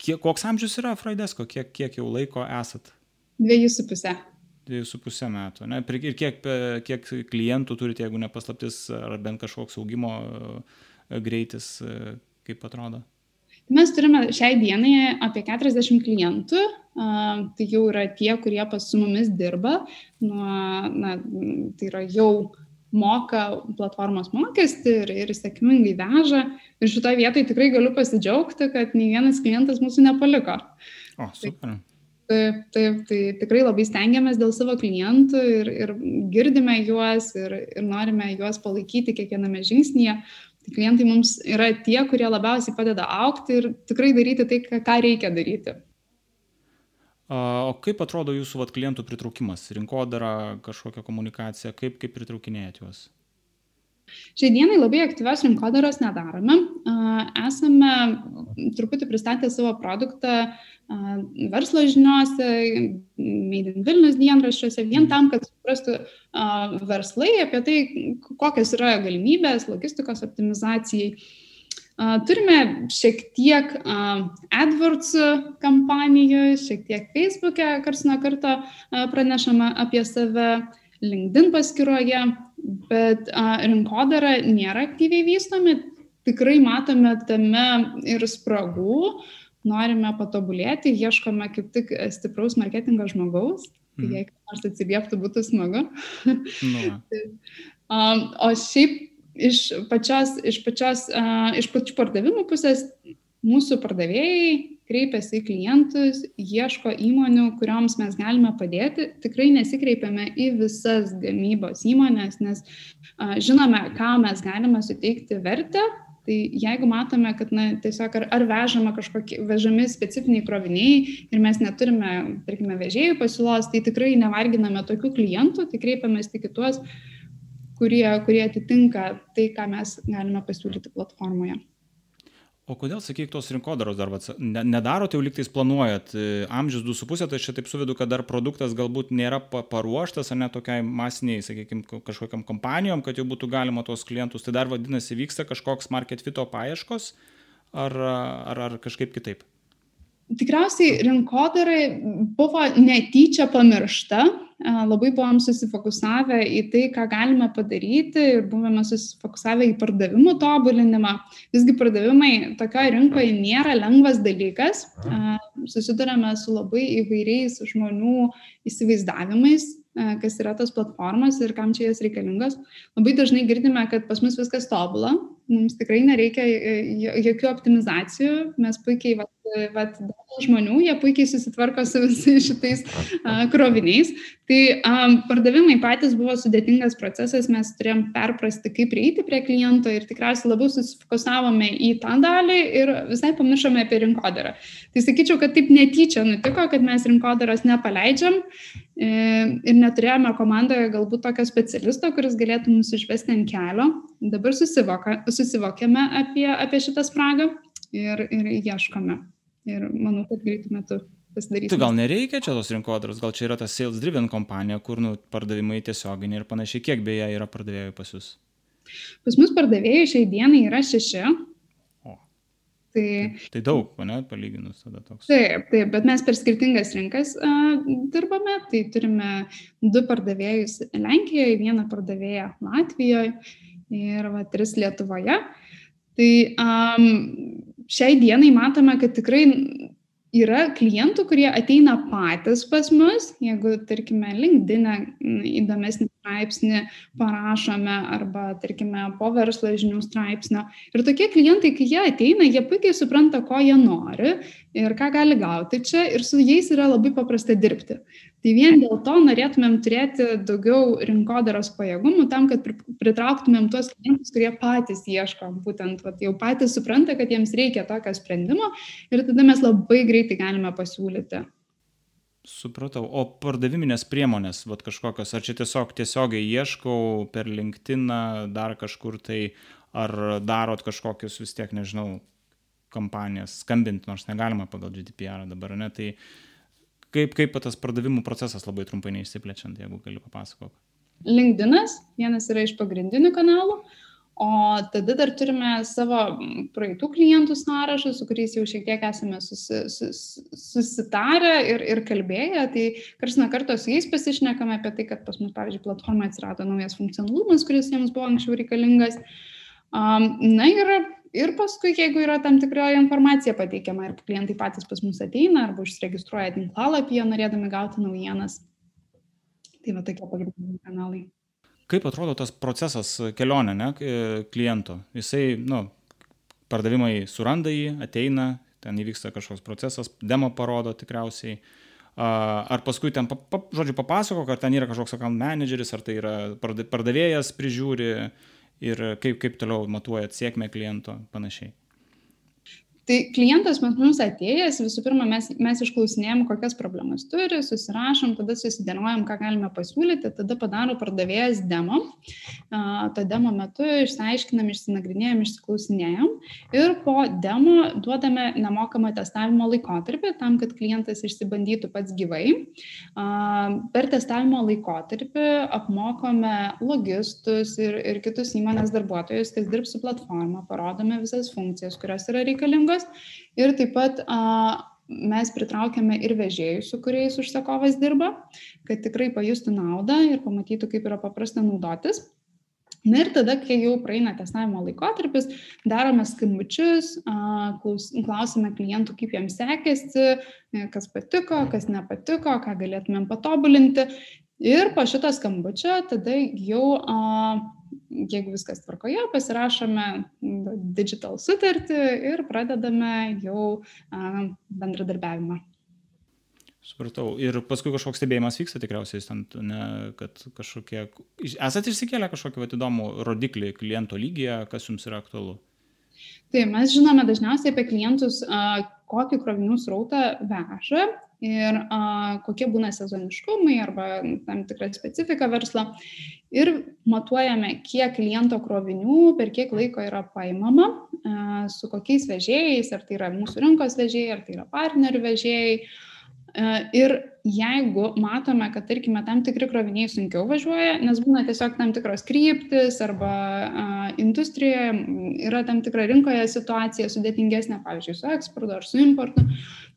kiek, koks amžius yra Fraidesko, kiek, kiek jau laiko esat? Dviejų su pusė. Dviejų su pusė metų. Ne? Ir kiek, kiek klientų turite, jeigu ne paslaptis, ar bent kažkoks augimo e, greitis, e, kaip atrodo? Mes turime šiai dienai apie 40 klientų, tai jau yra tie, kurie pas su mumis dirba, nuo, na, tai yra jau moka platformos mokestį ir, ir sėkmingai veža. Ir šitoje vietoje tikrai galiu pasidžiaugti, kad nei vienas klientas mūsų nepaliko. O, super. Taip, taip, tai tikrai labai stengiamės dėl savo klientų ir, ir girdime juos ir, ir norime juos palaikyti kiekviename žingsnyje. Tai klientai mums yra tie, kurie labiausiai padeda aukti ir tikrai daryti tai, ką reikia daryti. O kaip atrodo jūsų vat, klientų pritraukimas, rinkodara, kažkokia komunikacija, kaip, kaip pritraukinėjat juos? Šiai dienai labai aktyvios rinkodaros nedarome. Esame truputį pristatę savo produktą verslo žiniuose, Made in Vilnius dienraščiuose, vien tam, kad suprastų verslai apie tai, kokios yra galimybės logistikos optimizacijai. Turime šiek tiek AdWords kampanijų, šiek tiek Facebook'e karts nuo karto pranešama apie save, LinkedIn paskyroje, bet rinkodara nėra aktyviai vystomi, tikrai matome tame ir spragų, norime patobulėti, ieškome kaip tik stipraus marketingo žmogaus, tai mhm. jei nors atsilieptų, būtų smagu. Nu. o šiaip iš pačios, iš pačios, iš pačių pardavimų pusės mūsų pardavėjai kreipiasi į klientus, ieško įmonių, kurioms mes galime padėti. Tikrai nesikreipiame į visas gamybos įmonės, nes a, žinome, ką mes galime suteikti vertę. Tai jeigu matome, kad na, tiesiog ar, ar vežama kažkokie, vežami specifiniai kroviniai ir mes neturime, tarkime, vežėjų pasiūlos, tai tikrai nevarginame tokių klientų, tai kreipiamės tik į tuos, kurie, kurie atitinka tai, ką mes galime pasiūlyti platformoje. O kodėl, sakyk, tos rinkodaros dar ne, nedarot, jau liktais planuojat, e, amžius 2,5, tai aš taip suvedu, kad dar produktas galbūt nėra paruoštas, ar ne tokiai masiniai, sakykime, kažkokiam kompanijom, kad jau būtų galima tuos klientus, tai dar vadinasi vyksta kažkoks market fito paieškos, ar, ar, ar kažkaip kitaip? Tikriausiai rinkodarai buvo netyčia pamiršta, labai buvom susifokusavę į tai, ką galime padaryti ir buvome susifokusavę į pardavimų tobulinimą. Visgi pardavimai tokioje rinkoje nėra lengvas dalykas, susidurėme su labai įvairiais žmonių įsivaizdavimais, kas yra tos platformos ir kam čia jas reikalingos. Labai dažnai girdime, kad pas mus viskas tobula, mums tikrai nereikia jokių optimizacijų, mes puikiai vat, vat, žmonių, jie puikiai susitvarko su visais šitais uh, kroviniais. Tai um, pardavimai patys buvo sudėtingas procesas, mes turėjom perprasti, kaip prieiti prie kliento ir tikriausiai labiau susifokusavome į tą dalį ir visai pamiršome apie rinkodarą. Tai sakyčiau, kad taip netyčia nutiko, kad mes rinkodaros nepaleidžiam e, ir neturėjome komandoje galbūt tokio specialisto, kuris galėtų mus išvesti ant kelio. Dabar susivokėme apie, apie šitą spragą ir, ir ieškome ir manau, kad greitų metų pasidarysime. Tai gal nereikia čia tos rinkodaros, gal čia yra ta sales driven kompanija, kur nu, pardavimai tiesioginiai ir panašiai. Kiek beje yra pardavėjų pas jūs? Pas mus pardavėjų šiai dienai yra šeši. Tai, tai, daug, ne, palyginus tada toks. Taip, taip, bet mes per skirtingas rinkas uh, dirbame. Tai turime du pardavėjus Lenkijoje, vieną pardavėją Latvijoje ir va, tris Lietuvoje. Tai um, šiai dienai matome, kad tikrai yra klientų, kurie ateina patys pas mus, jeigu, tarkime, LinkedIn įdomesnį straipsnį parašome arba, tarkime, po verslo žinių straipsnio. Ir tokie klientai, kai jie ateina, jie puikiai supranta, ko jie nori, ir ką gali gauti čia ir su jais yra labai paprasta dirbti. Tai vien dėl to norėtumėm turėti daugiau rinkodaros pajėgumų tam, kad pritrauktumėm tuos klientus, kurie patys ieško, būtent vat, jau patys supranta, kad jiems reikia tokio sprendimo ir tada mes labai greitai galime pasiūlyti. Supratau. O pardaviminės priemonės, vat kažkokios, ar čia tiesiog tiesiogiai ieškau per LinkedIn, dar kažkur tai, ar darot kažkokius vis tiek, nežinau, kompanijas, skambinti, nors negalima pagal GDPR dabar, ne, tai kaip, kaip tas pardavimų procesas labai trumpai neišsiplečiant, jeigu gali papasakok. LinkedInas, vienas yra iš pagrindinių kanalų, o tada dar turime savo praeitų klientų sąrašą, su kuriais jau šiek tiek esame susi, sus, susitarę ir, ir kalbėję, tai kars nuo karto su jais pasišnekame apie tai, kad pas mus, pavyzdžiui, platformoje atsirado naujas funkcionalumas, kuris jiems buvo anksčiau reikalingas. Na ir Ir paskui, jeigu yra tam tikra informacija pateikiama ir klientai patys pas mus ateina arba užsiregistruoja tinklalapyje, norėdami gauti naujienas. Tai va tokie pagrindiniai kanalai. Kaip atrodo tas procesas kelionė, ne, kliento? Jisai, nu, pardavimai suranda jį, ateina, ten įvyksta kažkoks procesas, demo parodo tikriausiai. Ar paskui ten, pa, pa, žodžiu, papasako, ar ten yra kažkoks account manageris, ar tai yra pardavėjas prižiūri, ir kaip, kaip toliau matuojat sėkmę kliento panašiai. Tai klientas mus atėjęs, visų pirma, mes, mes išklausinėjom, kokias problemas turi, susirašom, tada susidėliojam, ką galime pasiūlyti, tada padaro pardavėjas demo. To demo metu išsiaiškinam, išsinagrinėjom, išsiklausinėjom ir po demo duodame nemokamą testavimo laikotarpį tam, kad klientas išsibandytų pats gyvai. Per testavimo laikotarpį apmokome logistus ir, ir kitus įmonės darbuotojus, kas dirbs su platforma, parodome visas funkcijas, kurios yra reikalingos paslaugos ir taip pat mes pritraukiame ir vežėjus, su kuriais užsakovas dirba, kad tikrai pajustų naudą ir pamatytų, kaip yra paprasta naudotis. Na ir tada, kai jau praeina testavimo laikotarpis, darome skambučius, klausime klientų, kaip jiems sekėsi, kas patiko, kas nepatiko, ką galėtumėm patobulinti. Ir po šito skambučio tada jau jeigu viskas tvarkoje, pasirašome digital sutartį ir pradedame jau bendradarbiavimą. Supratau. Ir paskui kažkoks stebėjimas vyksta tikriausiai, ten, ne, kad kažkokie... Esate išsikėlę kažkokį įdomų rodiklį kliento lygyje, kas jums yra aktualu? Tai mes žinome dažniausiai apie klientus, kokį krovinių srautą veža ir a, kokie būna sezoniškumai arba tam tikra specifika verslo. Ir matuojame, kiek kliento krovinių per kiek laiko yra paimama, a, su kokiais vežėjais, ar tai yra mūsų rinkos vežėjai, ar tai yra partnerių vežėjai. A, ir jeigu matome, kad, tarkime, tam tikri kroviniai sunkiau važiuoja, nes būna tiesiog tam tikros kryptis arba a, industrijoje yra tam tikra rinkoje situacija sudėtingesnė, pavyzdžiui, su eksportu ar su importu,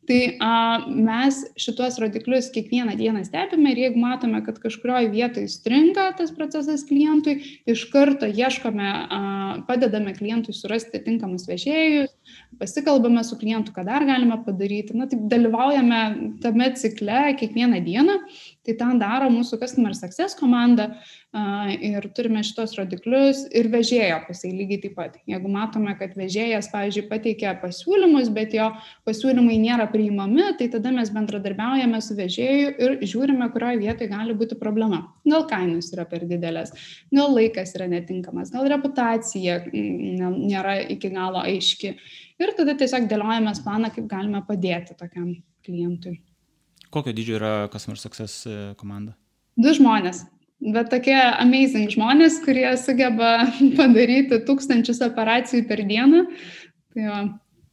Tai a, mes šituos rodiklius kiekvieną dieną stebime ir jeigu matome, kad kažkurioje vietoje stringa tas procesas klientui, iš karto ieškome, a, padedame klientui surasti tinkamus vežėjus, pasikalbame su klientu, ką dar galime padaryti. Na, taip dalyvaujame tame cikle kiekvieną dieną, tai ten daro mūsų Customer Success komanda ir turime šitos rodiklius ir vežėjo pusėje lygiai taip pat. Jeigu matome, kad vežėjas, pavyzdžiui, pateikia pasiūlymus, bet jo pasiūlymai nėra priimami, tai tada mes bendradarbiaujame su vežėju ir žiūrime, kurioje vietoje gali būti problema. Gal kainos yra per didelės, gal laikas yra netinkamas, gal reputacija mm, nėra iki galo aiški. Ir tada tiesiog dėliojame planą, kaip galime padėti tokiam klientui. Kokio dydžio yra Customer Success e, komanda? Du žmonės bet tokie amazing žmonės, kurie sugeba padaryti tūkstančius operacijų per dieną. Tai jo,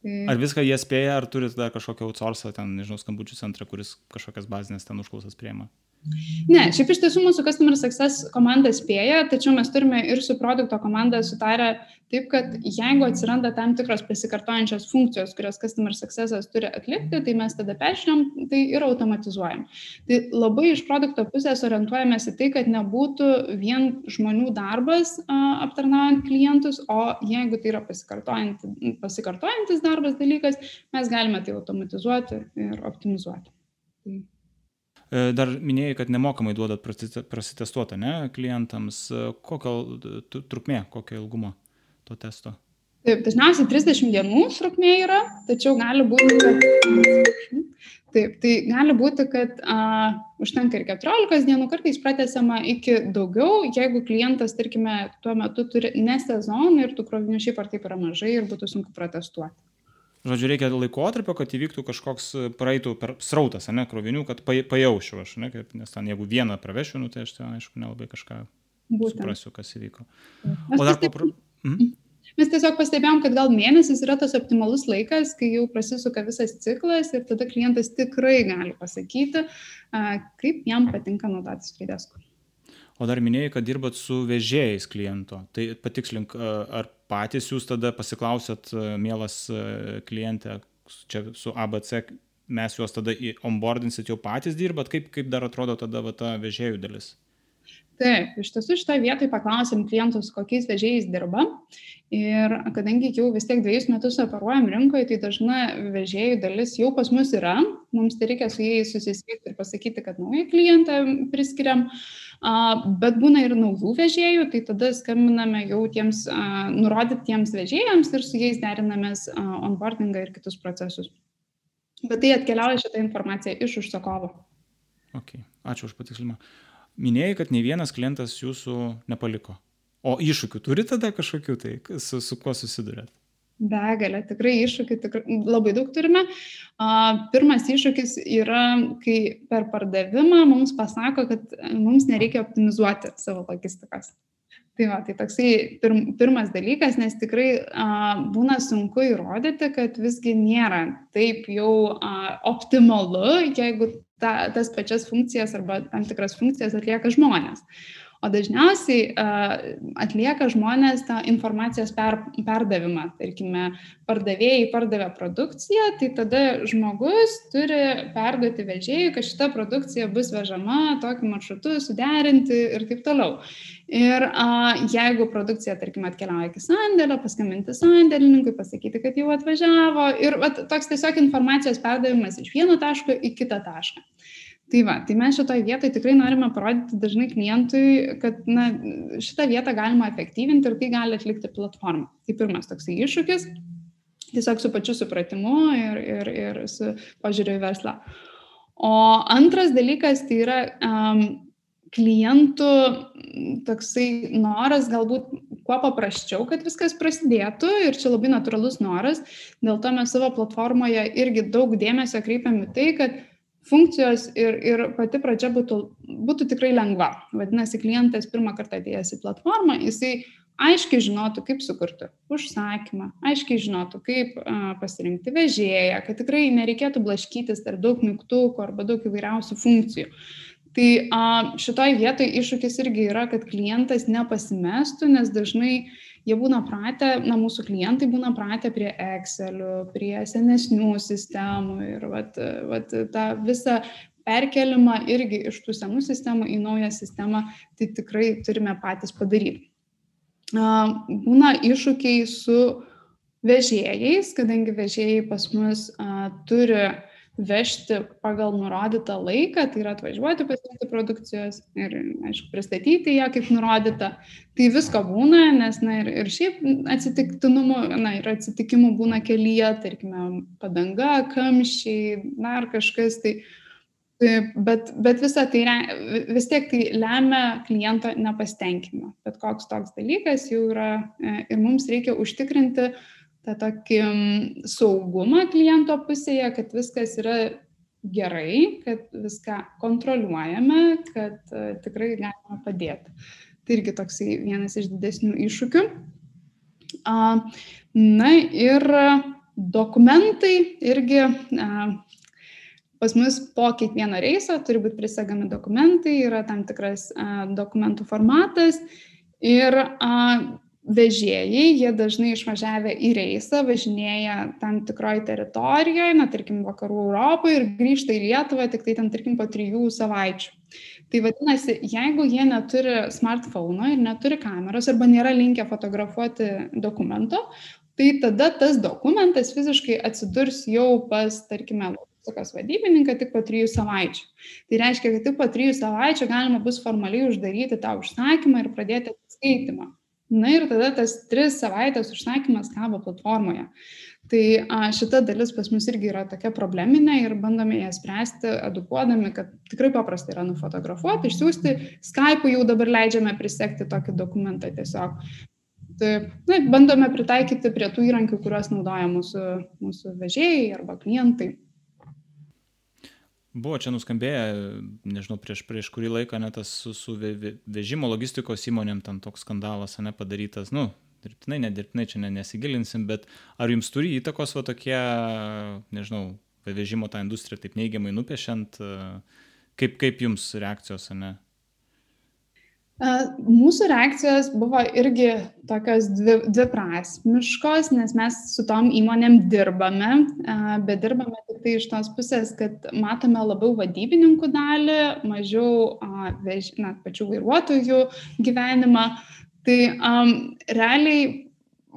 tai... Ar viską jie spėja, ar turit dar kažkokią outsourcą, ten, nežinau, skambučių centrą, kuris kažkokias bazinės ten užklausas prieima? Ne, šiaip iš tiesų mūsų Customer Success komanda spėja, tačiau mes turime ir su produkto komanda sutarę taip, kad jeigu atsiranda tam tikros pasikartojančios funkcijos, kurias Customer Successas turi atlikti, tai mes tada peržiūrėm tai ir automatizuojam. Tai labai iš produkto pusės orientuojamės į tai, kad nebūtų vien žmonių darbas aptarnaujant klientus, o jeigu tai yra pasikartojantis, pasikartojantis darbas dalykas, mes galime tai automatizuoti ir optimizuoti. Tai dar minėjai, kad nemokamai duodat prasitestuotą ne, klientams. E, kokio trukmė, kokio ilgumo to testo? Taip, dažniausiai 30 dienų trukmė yra, tačiau gali būti, kad, taip, tai gali būti, kad a, užtenka ir 14 dienų, kartais pratesiama iki daugiau, jeigu klientas, tarkime, tuo metu turi ne sezoną ir tų krovinių šiaip ar taip yra mažai ir būtų sunku protestuoti. Žodžiu, reikia laikotarpio, kad įvyktų kažkoks praeitų per srautas, ne, krovinių, kad pajaučiu aš, ne, kaip, nes ten jeigu vieną pravešiu, nu, tai aš ten, aišku, nelabai kažką Būtent. suprasiu, kas įvyko. O dar papra... Mhm. Mes tiesiog pastebėjom, kad gal mėnesis yra tas optimalus laikas, kai jau prasisuka visas ciklas ir tada klientas tikrai gali pasakyti, kaip jam patinka naudotis Freidesku. O dar minėjai, kad dirbat su vežėjais kliento. Tai patikslink, ar patys jūs tada pasiklausėt, mielas klientė, čia su ABC, mes juos tada onboardinsit jau patys dirbat, kaip, kaip dar atrodo tada va, ta vežėjų dalis? Taip, iš tiesų šitoje vietoje paklausėm klientus, kokiais vežėjais dirba. Ir kadangi jau vis tiek dviejus metus operuojam rinkoje, tai dažna vežėjų dalis jau pas mus yra. Mums tai reikia su jais susisiekti ir pasakyti, kad naują klientą priskiriam. Bet būna ir naujų vežėjų, tai tada skambiname jau tiems nurodytiems vežėjams ir su jais derinamės onboardingą ir kitus procesus. Bet tai atkeliauja šitą informaciją iš užsakovo. Okay. Ačiū už patikslimą minėjai, kad nei vienas klientas jūsų nepaliko. O iššūkių turi tada kažkokių tai, su, su kuo susidurėt? Begalė, tikrai iššūkių tikrai, labai daug turime. Pirmas iššūkis yra, kai per pardavimą mums pasako, kad mums nereikia optimizuoti savo logistikos. Tai va, tai toksai pirm, pirmas dalykas, nes tikrai a, būna sunku įrodyti, kad visgi nėra taip jau a, optimalu, jeigu ta, tas pačias funkcijas arba tam tikras funkcijas atlieka žmonės. O dažniausiai atlieka žmonės tą informacijos per, perdavimą. Tarkime, pardavėjai pardavė produkciją, tai tada žmogus turi perduoti vežėjui, kad šita produkcija bus vežama tokiu maršrutu, suderinti ir taip toliau. Ir a, jeigu produkcija, tarkim, atkeliauja iki sandėlio, paskambinti sandėlininkui, pasakyti, kad jau atvažiavo ir at, toks tiesiog informacijos perdavimas iš vieno taško į kitą tašką. Tai va, tai mes šitoje vietoje tikrai norime parodyti dažnai klientui, kad na, šitą vietą galima efektyvinti ir tai gali atlikti platforma. Tai pirmas toksai iššūkis, tiesiog su pačiu supratimu ir, ir, ir su požiūriu į verslą. O antras dalykas tai yra um, klientų toksai noras galbūt kuo paprasčiau, kad viskas prasidėtų ir čia labai natūralus noras. Dėl to mes savo platformoje irgi daug dėmesio kreipiam į tai, kad funkcijos ir, ir pati pradžia būtų, būtų tikrai lengva. Vadinasi, klientas pirmą kartą atėjęs į platformą, jisai aiškiai žinotų, kaip sukurti užsakymą, aiškiai žinotų, kaip a, pasirinkti vežėją, kad tikrai nereikėtų blaškytis tarp daug mygtukų arba daug įvairiausių funkcijų. Tai a, šitoj vietoj iššūkis irgi yra, kad klientas nepasimestų, nes dažnai jie būna pratę, na, mūsų klientai būna pratę prie Excel, prie senesnių sistemų ir vat, vat, tą visą perkelimą irgi iš tų senų sistemų į naują sistemą, tai tikrai turime patys padaryti. Būna iššūkiai su vežėjais, kadangi vežėjai pas mus turi vežti pagal nurodytą laiką, tai yra atvažiuoti pasiimti produkcijos ir, aišku, pristatyti ją kaip nurodyta. Tai visko būna, nes, na, ir, ir šiaip atsitiktinumų, na, ir atsitikimų būna kelyje, tarkime, padanga, kamščiai, dar kažkas, tai, bet, bet visa tai vis tiek tai lemia kliento nepastenkinimą. Bet koks toks dalykas jau yra e, ir mums reikia užtikrinti, tą tokį saugumą kliento pusėje, kad viskas yra gerai, kad viską kontroliuojame, kad uh, tikrai galima padėti. Tai irgi toksai vienas iš didesnių iššūkių. Na ir dokumentai irgi pas mus po kiekvieno reiso turi būti prisegami dokumentai, yra tam tikras dokumentų formatas ir vežėjai, jie dažnai išvažiavę į reisą, važinėja tam tikroje teritorijoje, na, tarkim, vakarų Europoje ir grįžta į Lietuvą tik tai ten, tarkim, po trijų savaičių. Tai vadinasi, jeigu jie neturi smartphone ir neturi kameros arba nėra linkę fotografuoti dokumento, tai tada tas dokumentas fiziškai atsidurs jau pas, tarkime, logistikos vadybininką tik po trijų savaičių. Tai reiškia, kad tik po trijų savaičių galima bus formaliai uždaryti tą užsakymą ir pradėti atskaitimą. Na ir tada tas tris savaitės užsakymas kabo platformoje. Tai a, šita dalis pas mus irgi yra tokia probleminė ir bandome ją spręsti, edukuodami, kad tikrai paprastai yra nufotografuoti, išsiųsti. Skype jau dabar leidžiame prisekti tokį dokumentą tiesiog. Tai na, bandome pritaikyti prie tų įrankių, kuriuos naudoja mūsų, mūsų vežėjai arba klientai. Buvo čia nuskambėję, nežinau, prieš, prieš kurį laiką net tas su, su vežimo logistikos įmonėm ten toks skandalas, ne padarytas, nu, dirbtinai, nedirbtinai čia ne, nesigilinsim, bet ar jums turi įtakos va tokie, nežinau, vežimo tą industriją taip neigiamai nupiešiant, kaip, kaip jums reakcijos, ne? Mūsų reakcijos buvo irgi tokios dvi, dviprasmiškos, nes mes su tom įmonėm dirbame, bet dirbame tik tai iš tos pusės, kad matome labiau vadybininkų dalį, mažiau vež, na, pačių vairuotojų gyvenimą. Tai um, realiai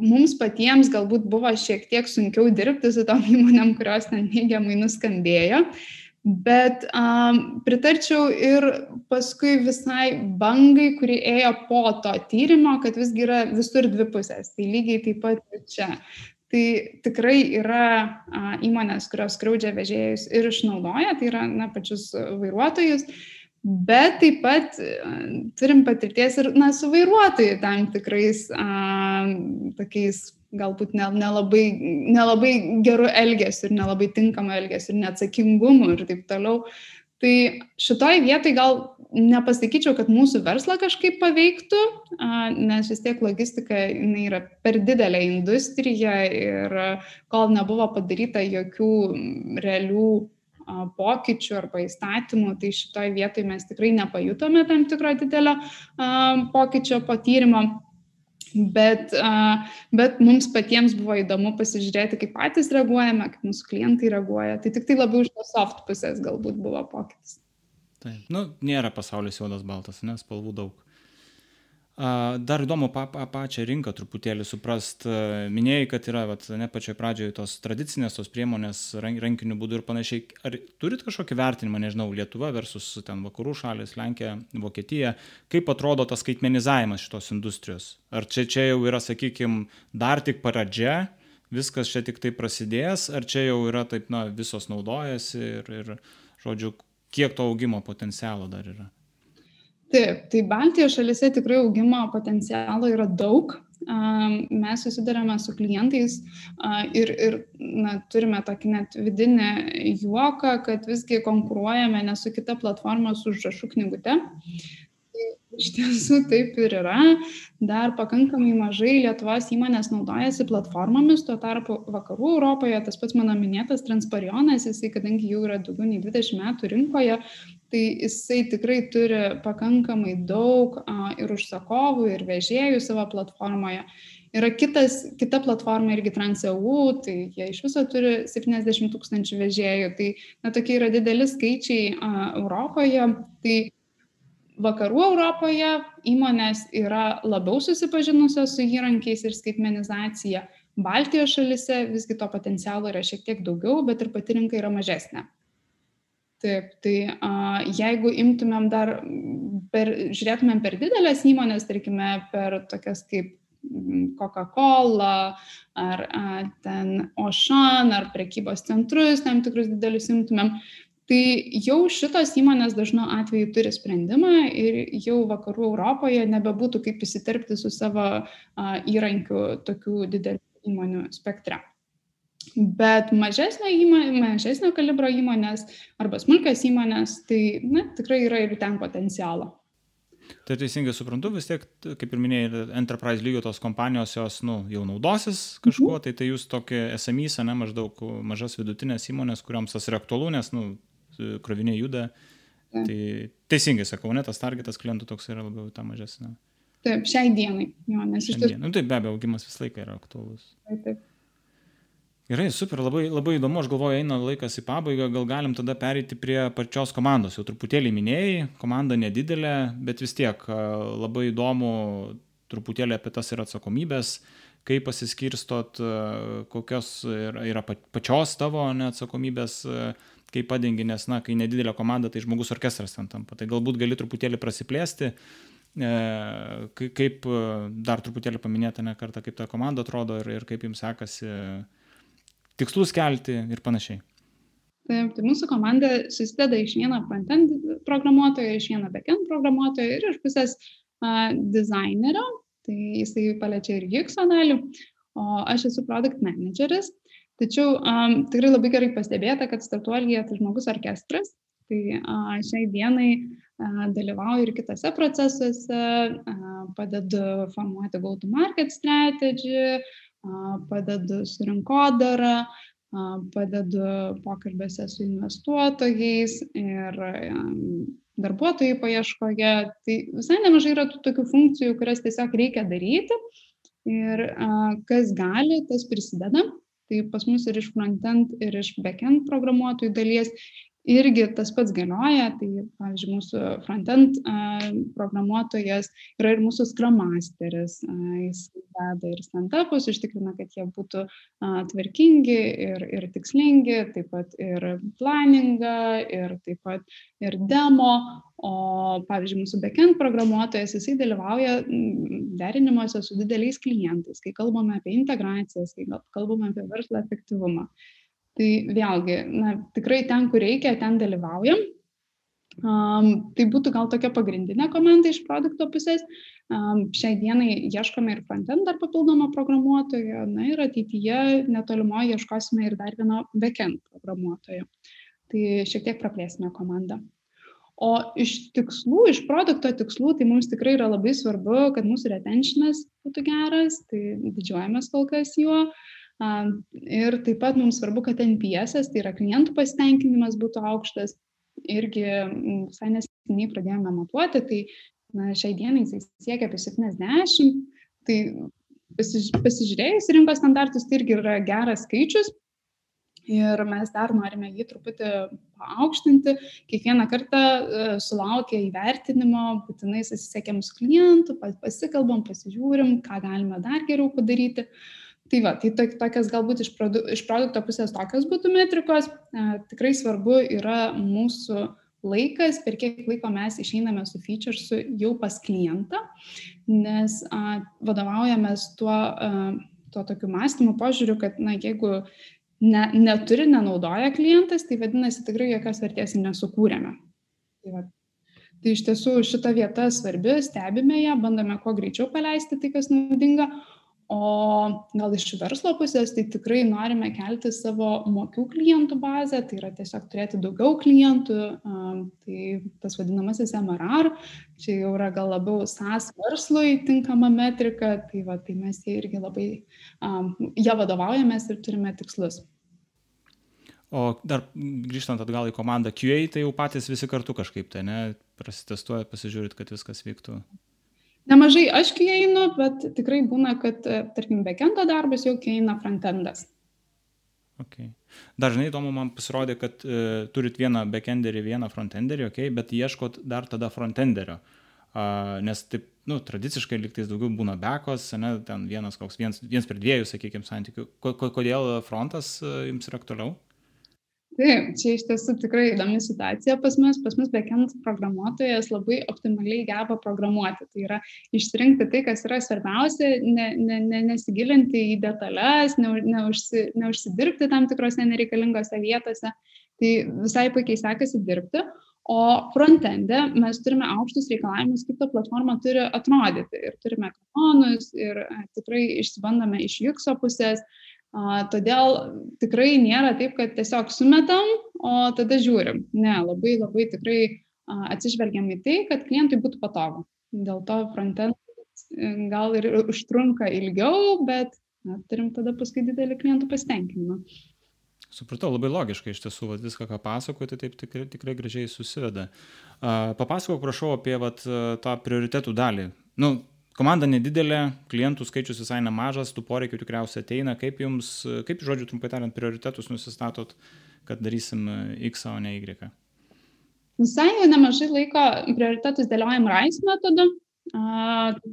mums patiems galbūt buvo šiek tiek sunkiau dirbti su tom įmonėm, kurios ten neigiamai nuskambėjo. Uh, Bet um, pritarčiau ir paskui visai bangai, kuri ėjo po to tyrimo, kad visgi yra visur dvi pusės. Tai lygiai taip pat ir čia. Tai tikrai yra a, įmonės, kurios skriaudžia vežėjus ir išnaudoja, tai yra na, pačius vairuotojus, bet taip pat a, turim patirties ir na, su vairuotojai tam tikrais a, tokiais galbūt nelabai ne, ne nelabai geru elgesiu ir nelabai tinkamu elgesiu ir neatsakingumu ir taip toliau. Tai šitoj vietoj gal nepasakyčiau, kad mūsų verslą kažkaip paveiktų, nes vis tiek logistika yra per didelė industrija ir kol nebuvo padaryta jokių realių pokyčių arba įstatymų, tai šitoj vietoj mes tikrai nepajutome tam tikro didelio pokyčio po tyrimo. Bet, bet mums patiems buvo įdomu pasižiūrėti, kaip patys reaguojame, kaip mūsų klientai reaguoja. Tai tik tai labiau iš tos soft pusės galbūt buvo pokytis. Taip, nu, nėra pasaulis juodas baltas, nes spalvų daug. Dar įdomu pa, pa, pačią rinką truputėlį suprast. Minėjai, kad yra, vat, ne pačioje pradžioje tos tradicinės, tos priemonės rankinių būdų ir panašiai. Ar turit kažkokį vertinimą, nežinau, Lietuva versus ten vakarų šalis, Lenkija, Vokietija, kaip atrodo tas skaitmenizavimas šitos industrijos? Ar čia, čia jau yra, sakykime, dar tik pradžia, viskas čia tik tai prasidės, ar čia jau yra taip, na, visos naudojasi ir, ir žodžiu, kiek to augimo potencialo dar yra? Taip, tai Baltijos šalise tikrai augimo potencialo yra daug. Mes susidarėme su klientais ir, ir na, turime tokį net vidinį juoką, kad visgi konkuruojame ne su kita platforma, su užrašų knygute. Iš tiesų taip ir yra. Dar pakankamai mažai Lietuvos įmonės naudojasi platformomis, tuo tarpu vakarų Europoje tas pats mano minėtas Transparionas, jisai, kadangi jau yra daugiau nei 20 metų rinkoje, tai jisai tikrai turi pakankamai daug a, ir užsakovų, ir vežėjų savo platformoje. Yra kitas, kita platforma irgi TransEU, tai jie iš viso turi 70 tūkstančių vežėjų. Tai na, tokie yra dideli skaičiai a, Europoje. Tai vakarų Europoje įmonės yra labiau susipažinusios su įrankiais ir skaitmenizacija. Baltijos šalise visgi to potencialo yra šiek tiek daugiau, bet ir pati rinka yra mažesnė. Taip, tai a, jeigu imtumėm dar, per, žiūrėtumėm per didelės įmonės, tarkime, per tokias kaip Coca-Cola ar a, ten Ocean ar prekybos centrus, tam tikrus didelius imtumėm, tai jau šitos įmonės dažnu atveju turi sprendimą ir jau vakarų Europoje nebebūtų kaip įsiterpti su savo a, įrankiu tokių didelių įmonių spektre. Bet mažesnio, įmonė, mažesnio kalibro įmonės arba smulkios įmonės, tai na, tikrai yra ir ten potencialo. Tai teisingai suprantu, vis tiek, kaip ir minėjai, enterprise lygio tos kompanijos jos nu, jau naudosis kažkuo, mhm. tai tai jūs tokie SMIs, ne maždaug mažas vidutinės įmonės, kuriams tas yra aktualu, nes nu, kroviniai juda. Ja. Tai teisingai sakau, ne tas targetas klientų toks yra labiau ta mažesnė. Taip, šiai dienai. Jo, nes iš tiesų. Nu, taip, be abejo, augimas visą laiką yra aktuolus. Taip, taip. Gerai, super, labai, labai įdomu, aš galvoju, eina laikas į pabaigą, gal galim tada pereiti prie pačios komandos. Jau truputėlį minėjai, komanda nedidelė, bet vis tiek labai įdomu truputėlį apie tas ir atsakomybės, kaip pasiskirstot, kokios yra, pačios tavo neatsakomybės, kaip padengi, nes, na, kai nedidelė komanda, tai žmogus orkestras ten tampa. Tai galbūt gali truputėlį prasiplėsti kaip dar truputėlį paminėti ne kartą, kaip ta komanda atrodo ir, ir kaip jums sekasi tikslus kelti ir panašiai. Taip, tai mūsų komanda susideda iš vieno frontend programuotojo, iš vieno backend programuotojo ir iš pusės uh, dizainerio, tai jisai paliečia ir UX dalį, o aš esu product manageris. Tačiau um, tikrai labai gerai pastebėta, kad startuolyje tai žmogus orkestras, tai uh, šiai dienai uh, dalyvauju ir kitose procesuose, uh, padedu formuoti go-to-market strategy, uh, padedu su rinkodara, padedu pokalbėse su investuotojais ir darbuotojų paieškoje. Tai visai nemažai yra tų tokių funkcijų, kurias tiesiog reikia daryti ir kas gali, tas prisideda. Tai pas mus ir iš frontend, ir iš backend programuotojų dalies irgi tas pats galioja. Tai, pavyzdžiui, mūsų frontend programuotojas yra ir mūsų Scrum Masteris. Jis veda ir stand-upus, užtikrina, kad jie būtų tvarkingi ir, ir tikslingi, taip pat ir planingą, ir taip pat ir demo. O, pavyzdžiui, mūsų backend programuotojas, jisai dalyvauja derinimuose su dideliais klientais, kai kalbame apie integracijas, kai kalbame apie verslo efektyvumą. Tai vėlgi, na, tikrai ten, kur reikia, ten dalyvaujam. Um, tai būtų gal tokia pagrindinė komanda iš produkto pusės. Um, šiai dienai ieškome ir frontend dar papildomą programuotoją, na ir ateityje netolimoje ieškosime ir dar vieno backend programuotojo. Tai šiek tiek praplėsime komandą. O iš tikslų, iš produkto tikslų, tai mums tikrai yra labai svarbu, kad mūsų retentionas būtų geras, tai didžiuojamės kol kas juo. Ir taip pat mums svarbu, kad NPS, tai yra klientų pasitenkinimas, būtų aukštas. Irgi visai neseniai pradėjome matuoti, tai na, šiai dienai jis siekia apie 70. Tai pasižiūrėjus rinkos standartus, tai irgi yra geras skaičius, ir mes dar norime jį truputį paaukštinti. Kiekvieną kartą e, sulaukę įvertinimo, būtinai susisiekėm su klientu, pasikalbam, pasižiūrim, ką galime dar geriau padaryti. Tai va, tai tokias galbūt iš, produ, iš produkto pusės tokios būtų metrikos. E, tikrai svarbu yra mūsų laikas, per kiek laiko mes išeiname su featuresu jau pas klientą, nes a, vadovaujamės tuo, a, tuo tokiu mąstymu požiūriu, kad na, jeigu ne, neturi, nenaudoja klientas, tai vadinasi tikrai jokios vertės nesukūrėme. Tai, va. tai iš tiesų šita vieta svarbi, stebime ją, bandome kuo greičiau paleisti tai, kas naudinga, O gal iš verslo pusės, tai tikrai norime kelti savo mokių klientų bazę, tai yra tiesiog turėti daugiau klientų, tai tas vadinamasis MRR, čia jau yra gal labiau SAS verslui tinkama metrika, tai, va, tai mes jie irgi labai, ją vadovaujamės ir turime tikslus. O dar grįžtant atgal į komandą QA, tai jau patys visi kartu kažkaip tai, ne, prasitestuojat, pasižiūrit, kad viskas vyktų. Nemažai aš einu, bet tikrai būna, kad, e, tarkim, backendo darbas jau eina frontendas. Okay. Dažnai įdomu man pasirodė, kad e, turit vieną backenderį, vieną frontenderį, okay, bet ieškot dar tada frontenderio. Uh, nes taip, nu, tradiciškai liktais daugiau būna bekos, ne, ten vienas koks, viens, viens per dviejų, sakykime, santykių. Kodėl frontas uh, jums yra aktualiau? Taip, čia iš tiesų tikrai įdomi situacija pas mus. Pas mus backend programuotojas labai optimaliai geba programuoti. Tai yra išsirinkti tai, kas yra svarbiausia, ne, ne, ne, nesigilinti į detalės, ne, neužsi, neužsidirbti tam tikrose nereikalingose vietose. Tai visai puikiai sekasi dirbti. O frontende mes turime aukštus reikalavimus, kaip ta platforma turi atrodyti. Ir turime kanonus, ir e, tikrai išsibandome iš JUXO pusės, todėl tikrai nėra taip, kad tiesiog sumetam, o tada žiūrim. Ne, labai labai tikrai atsižvelgiam į tai, kad klientui būtų patogu. Dėl to frontend gal ir užtrunka ilgiau, bet na, turim tada paskui didelį klientų pasitenkinimą. Supratau, labai logiškai iš tiesų, vat, viską, ką pasakojate, taip tikrai, tikrai gražiai susiveda. Uh, papasakok, prašau, apie vat, tą prioritetų dalį. Nu, komanda nedidelė klientų skaičius visai nemažas tų poreikių tikriausiai ateina. Kaip jums kaip žodžiu trumpai tariant prioritetus nusistatot kad darysim x o ne y? Visai nemažai laiko prioritetus dėliojam rais metodu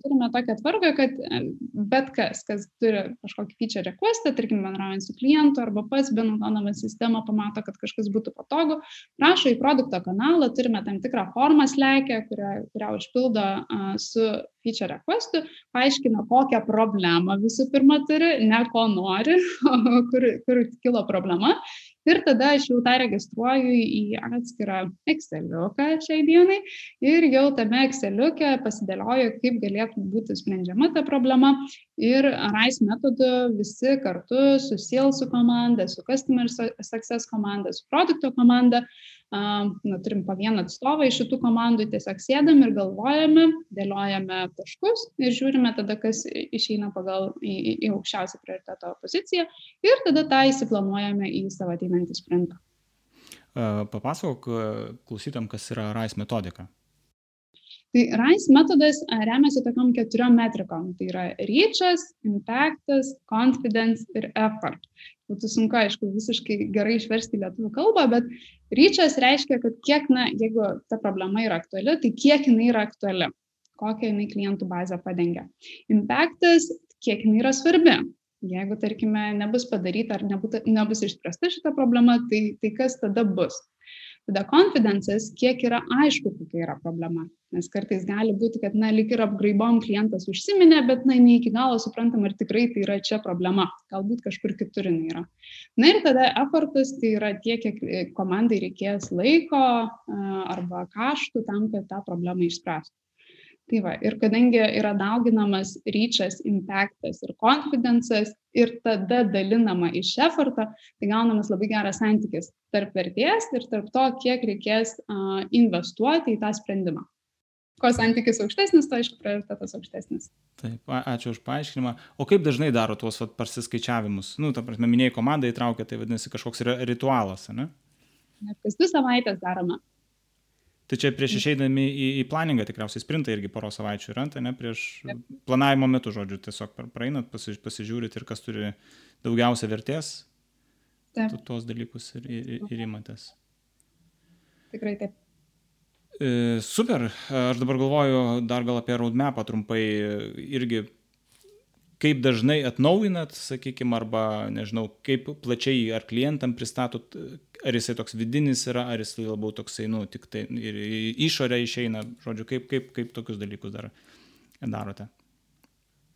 turime tokią tvarką, kad e, bet kas, kas turi kažkokį feature requestą, tarkim, bendraujant su klientu arba pats benaudodamas sistemą, pamato, kad kažkas būtų patogu, prašo į produkto kanalą, turime tam tikrą formą slekę, kurią, kurią užpildo su feature requestu, paaiškina, kokią problemą visų pirma turi, ne ko nori, kur, kur kilo problema Ir tada aš jau tą registruoju į atskirą Exceliuką šiai dienai ir jau tame Exceliuke pasidėlioju, kaip galėtų būti sprendžiama ta problema. Ir RISE metodu visi kartu su Sales komanda, su Customer Success komanda, su produkto komanda na, turim po vieną atstovą iš šitų komandų, tiesiog sėdam ir galvojame, dėliojame taškus ir žiūrime tada, kas išeina pagal į, į, į aukščiausią prioriteto poziciją ir tada tą įsiplanuojame į savo ateinantį sprintą. Papasakok klausytam, kas yra RISE metodika. Tai RISE metodas remiasi tokiam keturiom metrikom. Tai yra reachas, impactas, confidence ir effort. Būtų sunku, aišku, visiškai gerai išversti lietuvių kalbą, bet reachas reiškia, kad kiek, na, jeigu ta problema yra aktuali, tai kiek jinai yra aktuali, kokią jinai klientų bazę padengia. Impactas, kiek jinai yra svarbi. Jeigu, tarkime, nebus padaryta ar nebus, nebus išspręsta šita problema, tai, tai kas tada bus? Tada confidences, kiek yra aišku, kokia yra problema. Nes kartais gali būti, kad, na, lik ir apgraibom klientas užsiminė, bet, na, ne iki galo suprantam, ar tikrai tai yra čia problema. Galbūt kažkur kitur jinai yra. Na ir tada effortas tai yra tiek, kiek komandai reikės laiko arba kaštų tam, kad tą problemą išspręstų tai va ir kadangi yra dauginamas ryčas impaktas ir konfidencas ir tada dalinama iš eforto tai gaunamas labai geras santykis tarp vertės ir tarp to kiek reikės a, investuoti į tą sprendimą kuo santykis aukštesnis, to aišku prioritetas aukštesnis. Taip, ačiū už paaiškinimą. O kaip dažnai daro tuos vat, pasiskaičiavimus? Nu, ta prasme, minėjai komandą įtraukia, tai vadinasi kažkoks ritualas, ne? Net kas dvi savaitės darome. Tai čia prieš išeidami į, į planingą tikriausiai sprintai irgi poros savaičių yra, tai ne prieš planavimo metu, žodžiu, tiesiog praeinat, pasi, pasižiūrit ir kas turi daugiausia vertės, Taip. tuos dalykus ir, ir, ir imatės. Tikrai taip. E, super, aš dabar galvoju dar gal apie roadmapą trumpai irgi kaip dažnai atnaujinat, sakykime, arba nežinau, kaip plačiai ar klientam pristatot, ar jisai toks vidinis yra, ar jisai labiau toksai, nu, tik tai ir išorė išeina, žodžiu, kaip, kaip, kaip tokius dalykus dar darote.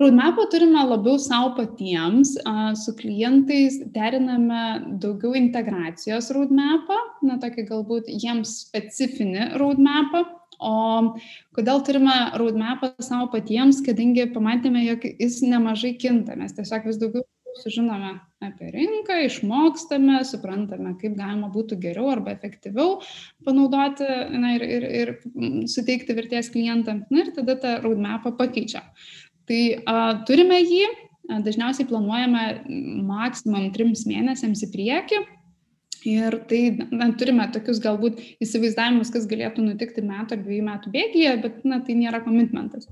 Roadmapą turime labiau savo patiems, su klientais deriname daugiau integracijos roadmapą, na tokį galbūt jiems specifinį roadmapą, O kodėl turime roadmapą savo patiems, kadangi pamatėme, jog jis nemažai kinta, mes tiesiog vis daugiau sužinome apie rinką, išmokstame, suprantame, kaip galima būtų geriau arba efektyviau panaudoti na, ir, ir, ir suteikti vertės klientam. Na ir tada tą roadmapą pakeičia. Tai a, turime jį, a, dažniausiai planuojame maksimum trims mėnesiams į priekį, Ir tai na, turime tokius galbūt įsivaizdavimus, kas galėtų nutikti metų ar dviejų metų bėgyje, bet na, tai nėra komitmentas.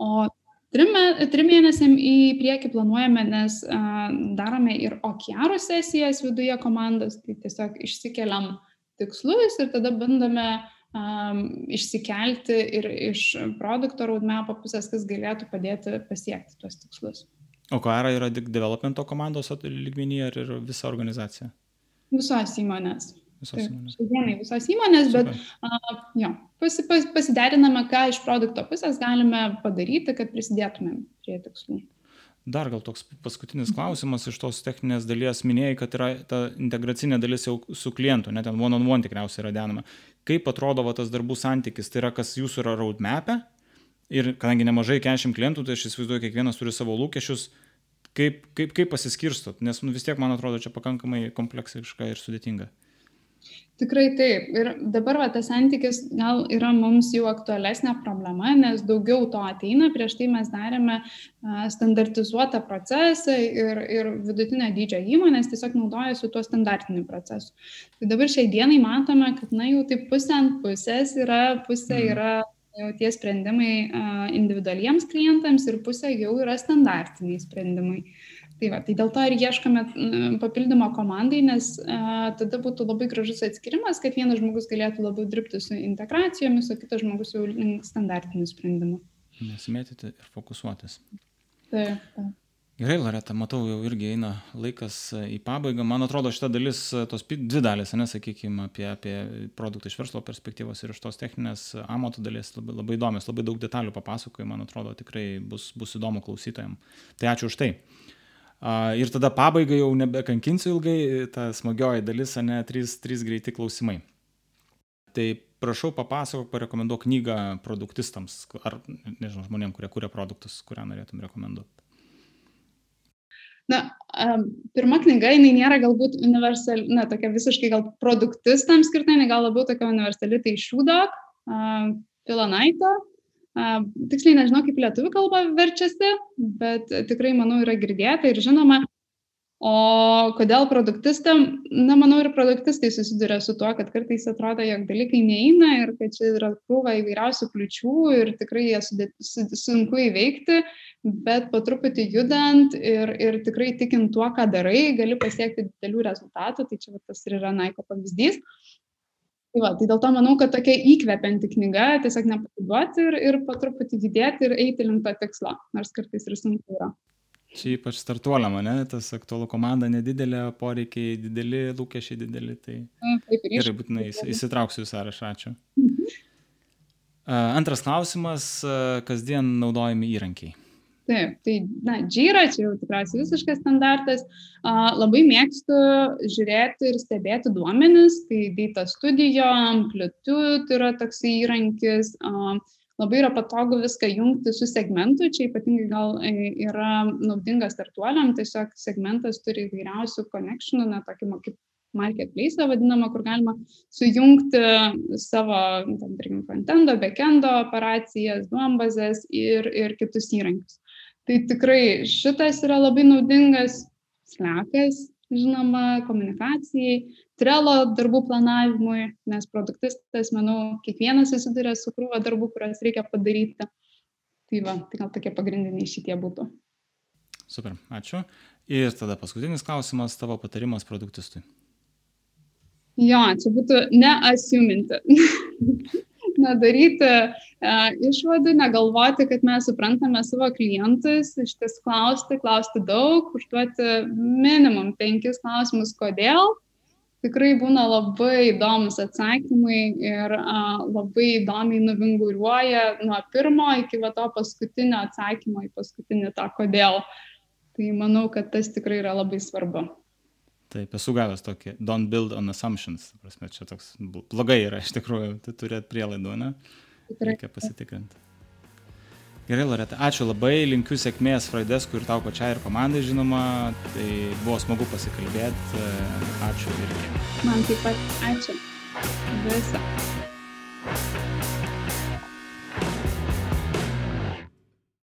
O trim, trim mėnesiam į priekį planuojame, nes a, darome ir okiaro sesijas viduje komandos, tai tiesiog išsikeliam tikslus ir tada bandome um, išsikelti ir iš produkto roadmap pusės, kas galėtų padėti pasiekti tuos tikslus. O ką yra tik developmento komandos lygmenyje ar ir visa organizacija? Visos įmonės. Visos Taip, įmonės. Šiandienai visos įmonės, bet uh, jo, pasi, pas, pasideriname, ką iš produkto pusės galime padaryti, kad prisidėtumėm prie tikslų. Dar gal toks paskutinis klausimas iš tos techninės dalies. Minėjai, kad yra ta integracinė dalis jau su klientu, net ten one on one tikriausiai yra denama. Kaip atrodo va, tas darbų santykis? Tai yra, kas jūsų yra roadmapė ir kadangi nemažai 40 klientų, tai aš įsivaizduoju, kiekvienas turi savo lūkesčius, kaip, kaip, kaip pasiskirstot, nes nu, vis tiek, man atrodo, čia pakankamai kompleksiška ir sudėtinga. Tikrai taip. Ir dabar va, tas santykis gal yra mums jau aktualesnė problema, nes daugiau to ateina. Prieš tai mes darėme standartizuotą procesą ir, ir vidutinio dydžio įmonės tiesiog naudojasi tuo standartiniu procesu. Tai dabar šiai dienai matome, kad na jau taip pusė ant pusės yra, pusė mhm. yra jau tie sprendimai individualiems klientams ir pusė jau yra standartiniai sprendimai. Tai, va, tai dėl to ir ieškome papildymo komandai, nes a, tada būtų labai gražus atskirimas, kad vienas žmogus galėtų labiau dirbti su integracijomis, o kitas žmogus jau link standartinių sprendimų. Nesimėtyti ir fokusuotis. Taip, taip. Gerai, Loreta, matau, jau irgi eina laikas e, į pabaigą. Man atrodo, šita dalis, e, tos dvi dalis, nesakykime, apie, apie produktą iš verslo perspektyvos ir iš tos techninės amato dalies labai, labai įdomios, labai daug detalių papasakoju, man atrodo, tikrai bus, bus įdomu klausytojams. Tai ačiū už tai. Ir tada pabaigai jau nebekankinsiu ilgai, ta smagioji dalis, ne, trys, trys greiti klausimai. Tai prašau papasakok, parekomenduok knygą produktistams, ar, nežinau, žmonėm, kurie kūrė produktus, kurią norėtum rekomenduoti. Na, um, pirma knyga, jinai nėra galbūt universali, na, tokia visiškai gal produktistams skirta, jinai gal labiau tokia universali, tai Šūdok, uh, Filanaito. Uh, tiksliai nežinau, kaip lietuvių kalba verčiasi, bet tikrai, manau, yra girdėta ir žinoma. O kodėl produktistam, na, manau, ir produktistai susiduria su tuo, kad kartais atrodo, jog dalykai neina ir kad čia yra krūva įvairiausių kliučių ir tikrai jie sunku įveikti bet po truputį judant ir, ir tikrai tikint tuo, ką darai, gali pasiekti didelių rezultatų, tai čia va, tas ir yra Naiko pavyzdys. Tai, va, tai dėl to manau, kad tokia įkvepianti knyga, tiesiog nepasiduoti ir, ir po truputį judėti ir eiti link to tikslo, nors kartais ir sunku yra. Čia ypač startuoliam, ne, tas aktualų komanda nedidelė, poreikiai dideli, lūkesčiai dideli, tai gerai būtinai įsitrauksiu į sąrašą, ačiū. Mhm. Antras klausimas, kasdien naudojami įrankiai. Taip, tai, na, Jira, čia jau tikriausiai visiškas standartas. A, labai mėgstu žiūrėti ir stebėti duomenis, tai Data Studio, Amplitude yra toks įrankis. A, labai yra patogu viską jungti su segmentu, čia ypatingai gal e, yra naudingas startuoliam, tiesiog segmentas turi įvairiausių connectionų, na, tokį kaip marketplace vadinamą, kur galima sujungti savo, tam, tarkim, frontendo, backendo operacijas, duombazės ir, ir kitus įrankius. Tai tikrai šitas yra labai naudingas slekas, žinoma, komunikacijai, trelo darbų planavimui, nes produktistas, manau, kiekvienas susiduria su krūva darbų, kuriuos reikia padaryti. Tai va, tai gal tokie pagrindiniai šitie būtų. Super, ačiū. Ir tada paskutinis klausimas, tavo patarimas produktistui. Jo, čia būtų neasiuminti. nedaryti e, išvadų, negalvoti, kad mes suprantame savo klientus, iš ties klausti, klausti daug, užduoti minimum penkis klausimus, kodėl. Tikrai būna labai įdomus atsakymai ir a, labai įdomiai nuvinguriuoja nuo pirmo iki va, to paskutinio atsakymo į paskutinį tą kodėl. Tai manau, kad tas tikrai yra labai svarbu. Taip, esu gavęs tokį don't build on assumptions. Prasme, čia toks blogai yra iš tikrųjų, tu turėt prielaidų, ne? Reikia pasitikrinti. Gerai, Loreta, ačiū labai, linkiu sėkmės Fraideskui ir tau pačiai ir komandai, žinoma, tai buvo smagu pasikalbėti, ačiū irgi. Man taip pat, ačiū. Visą.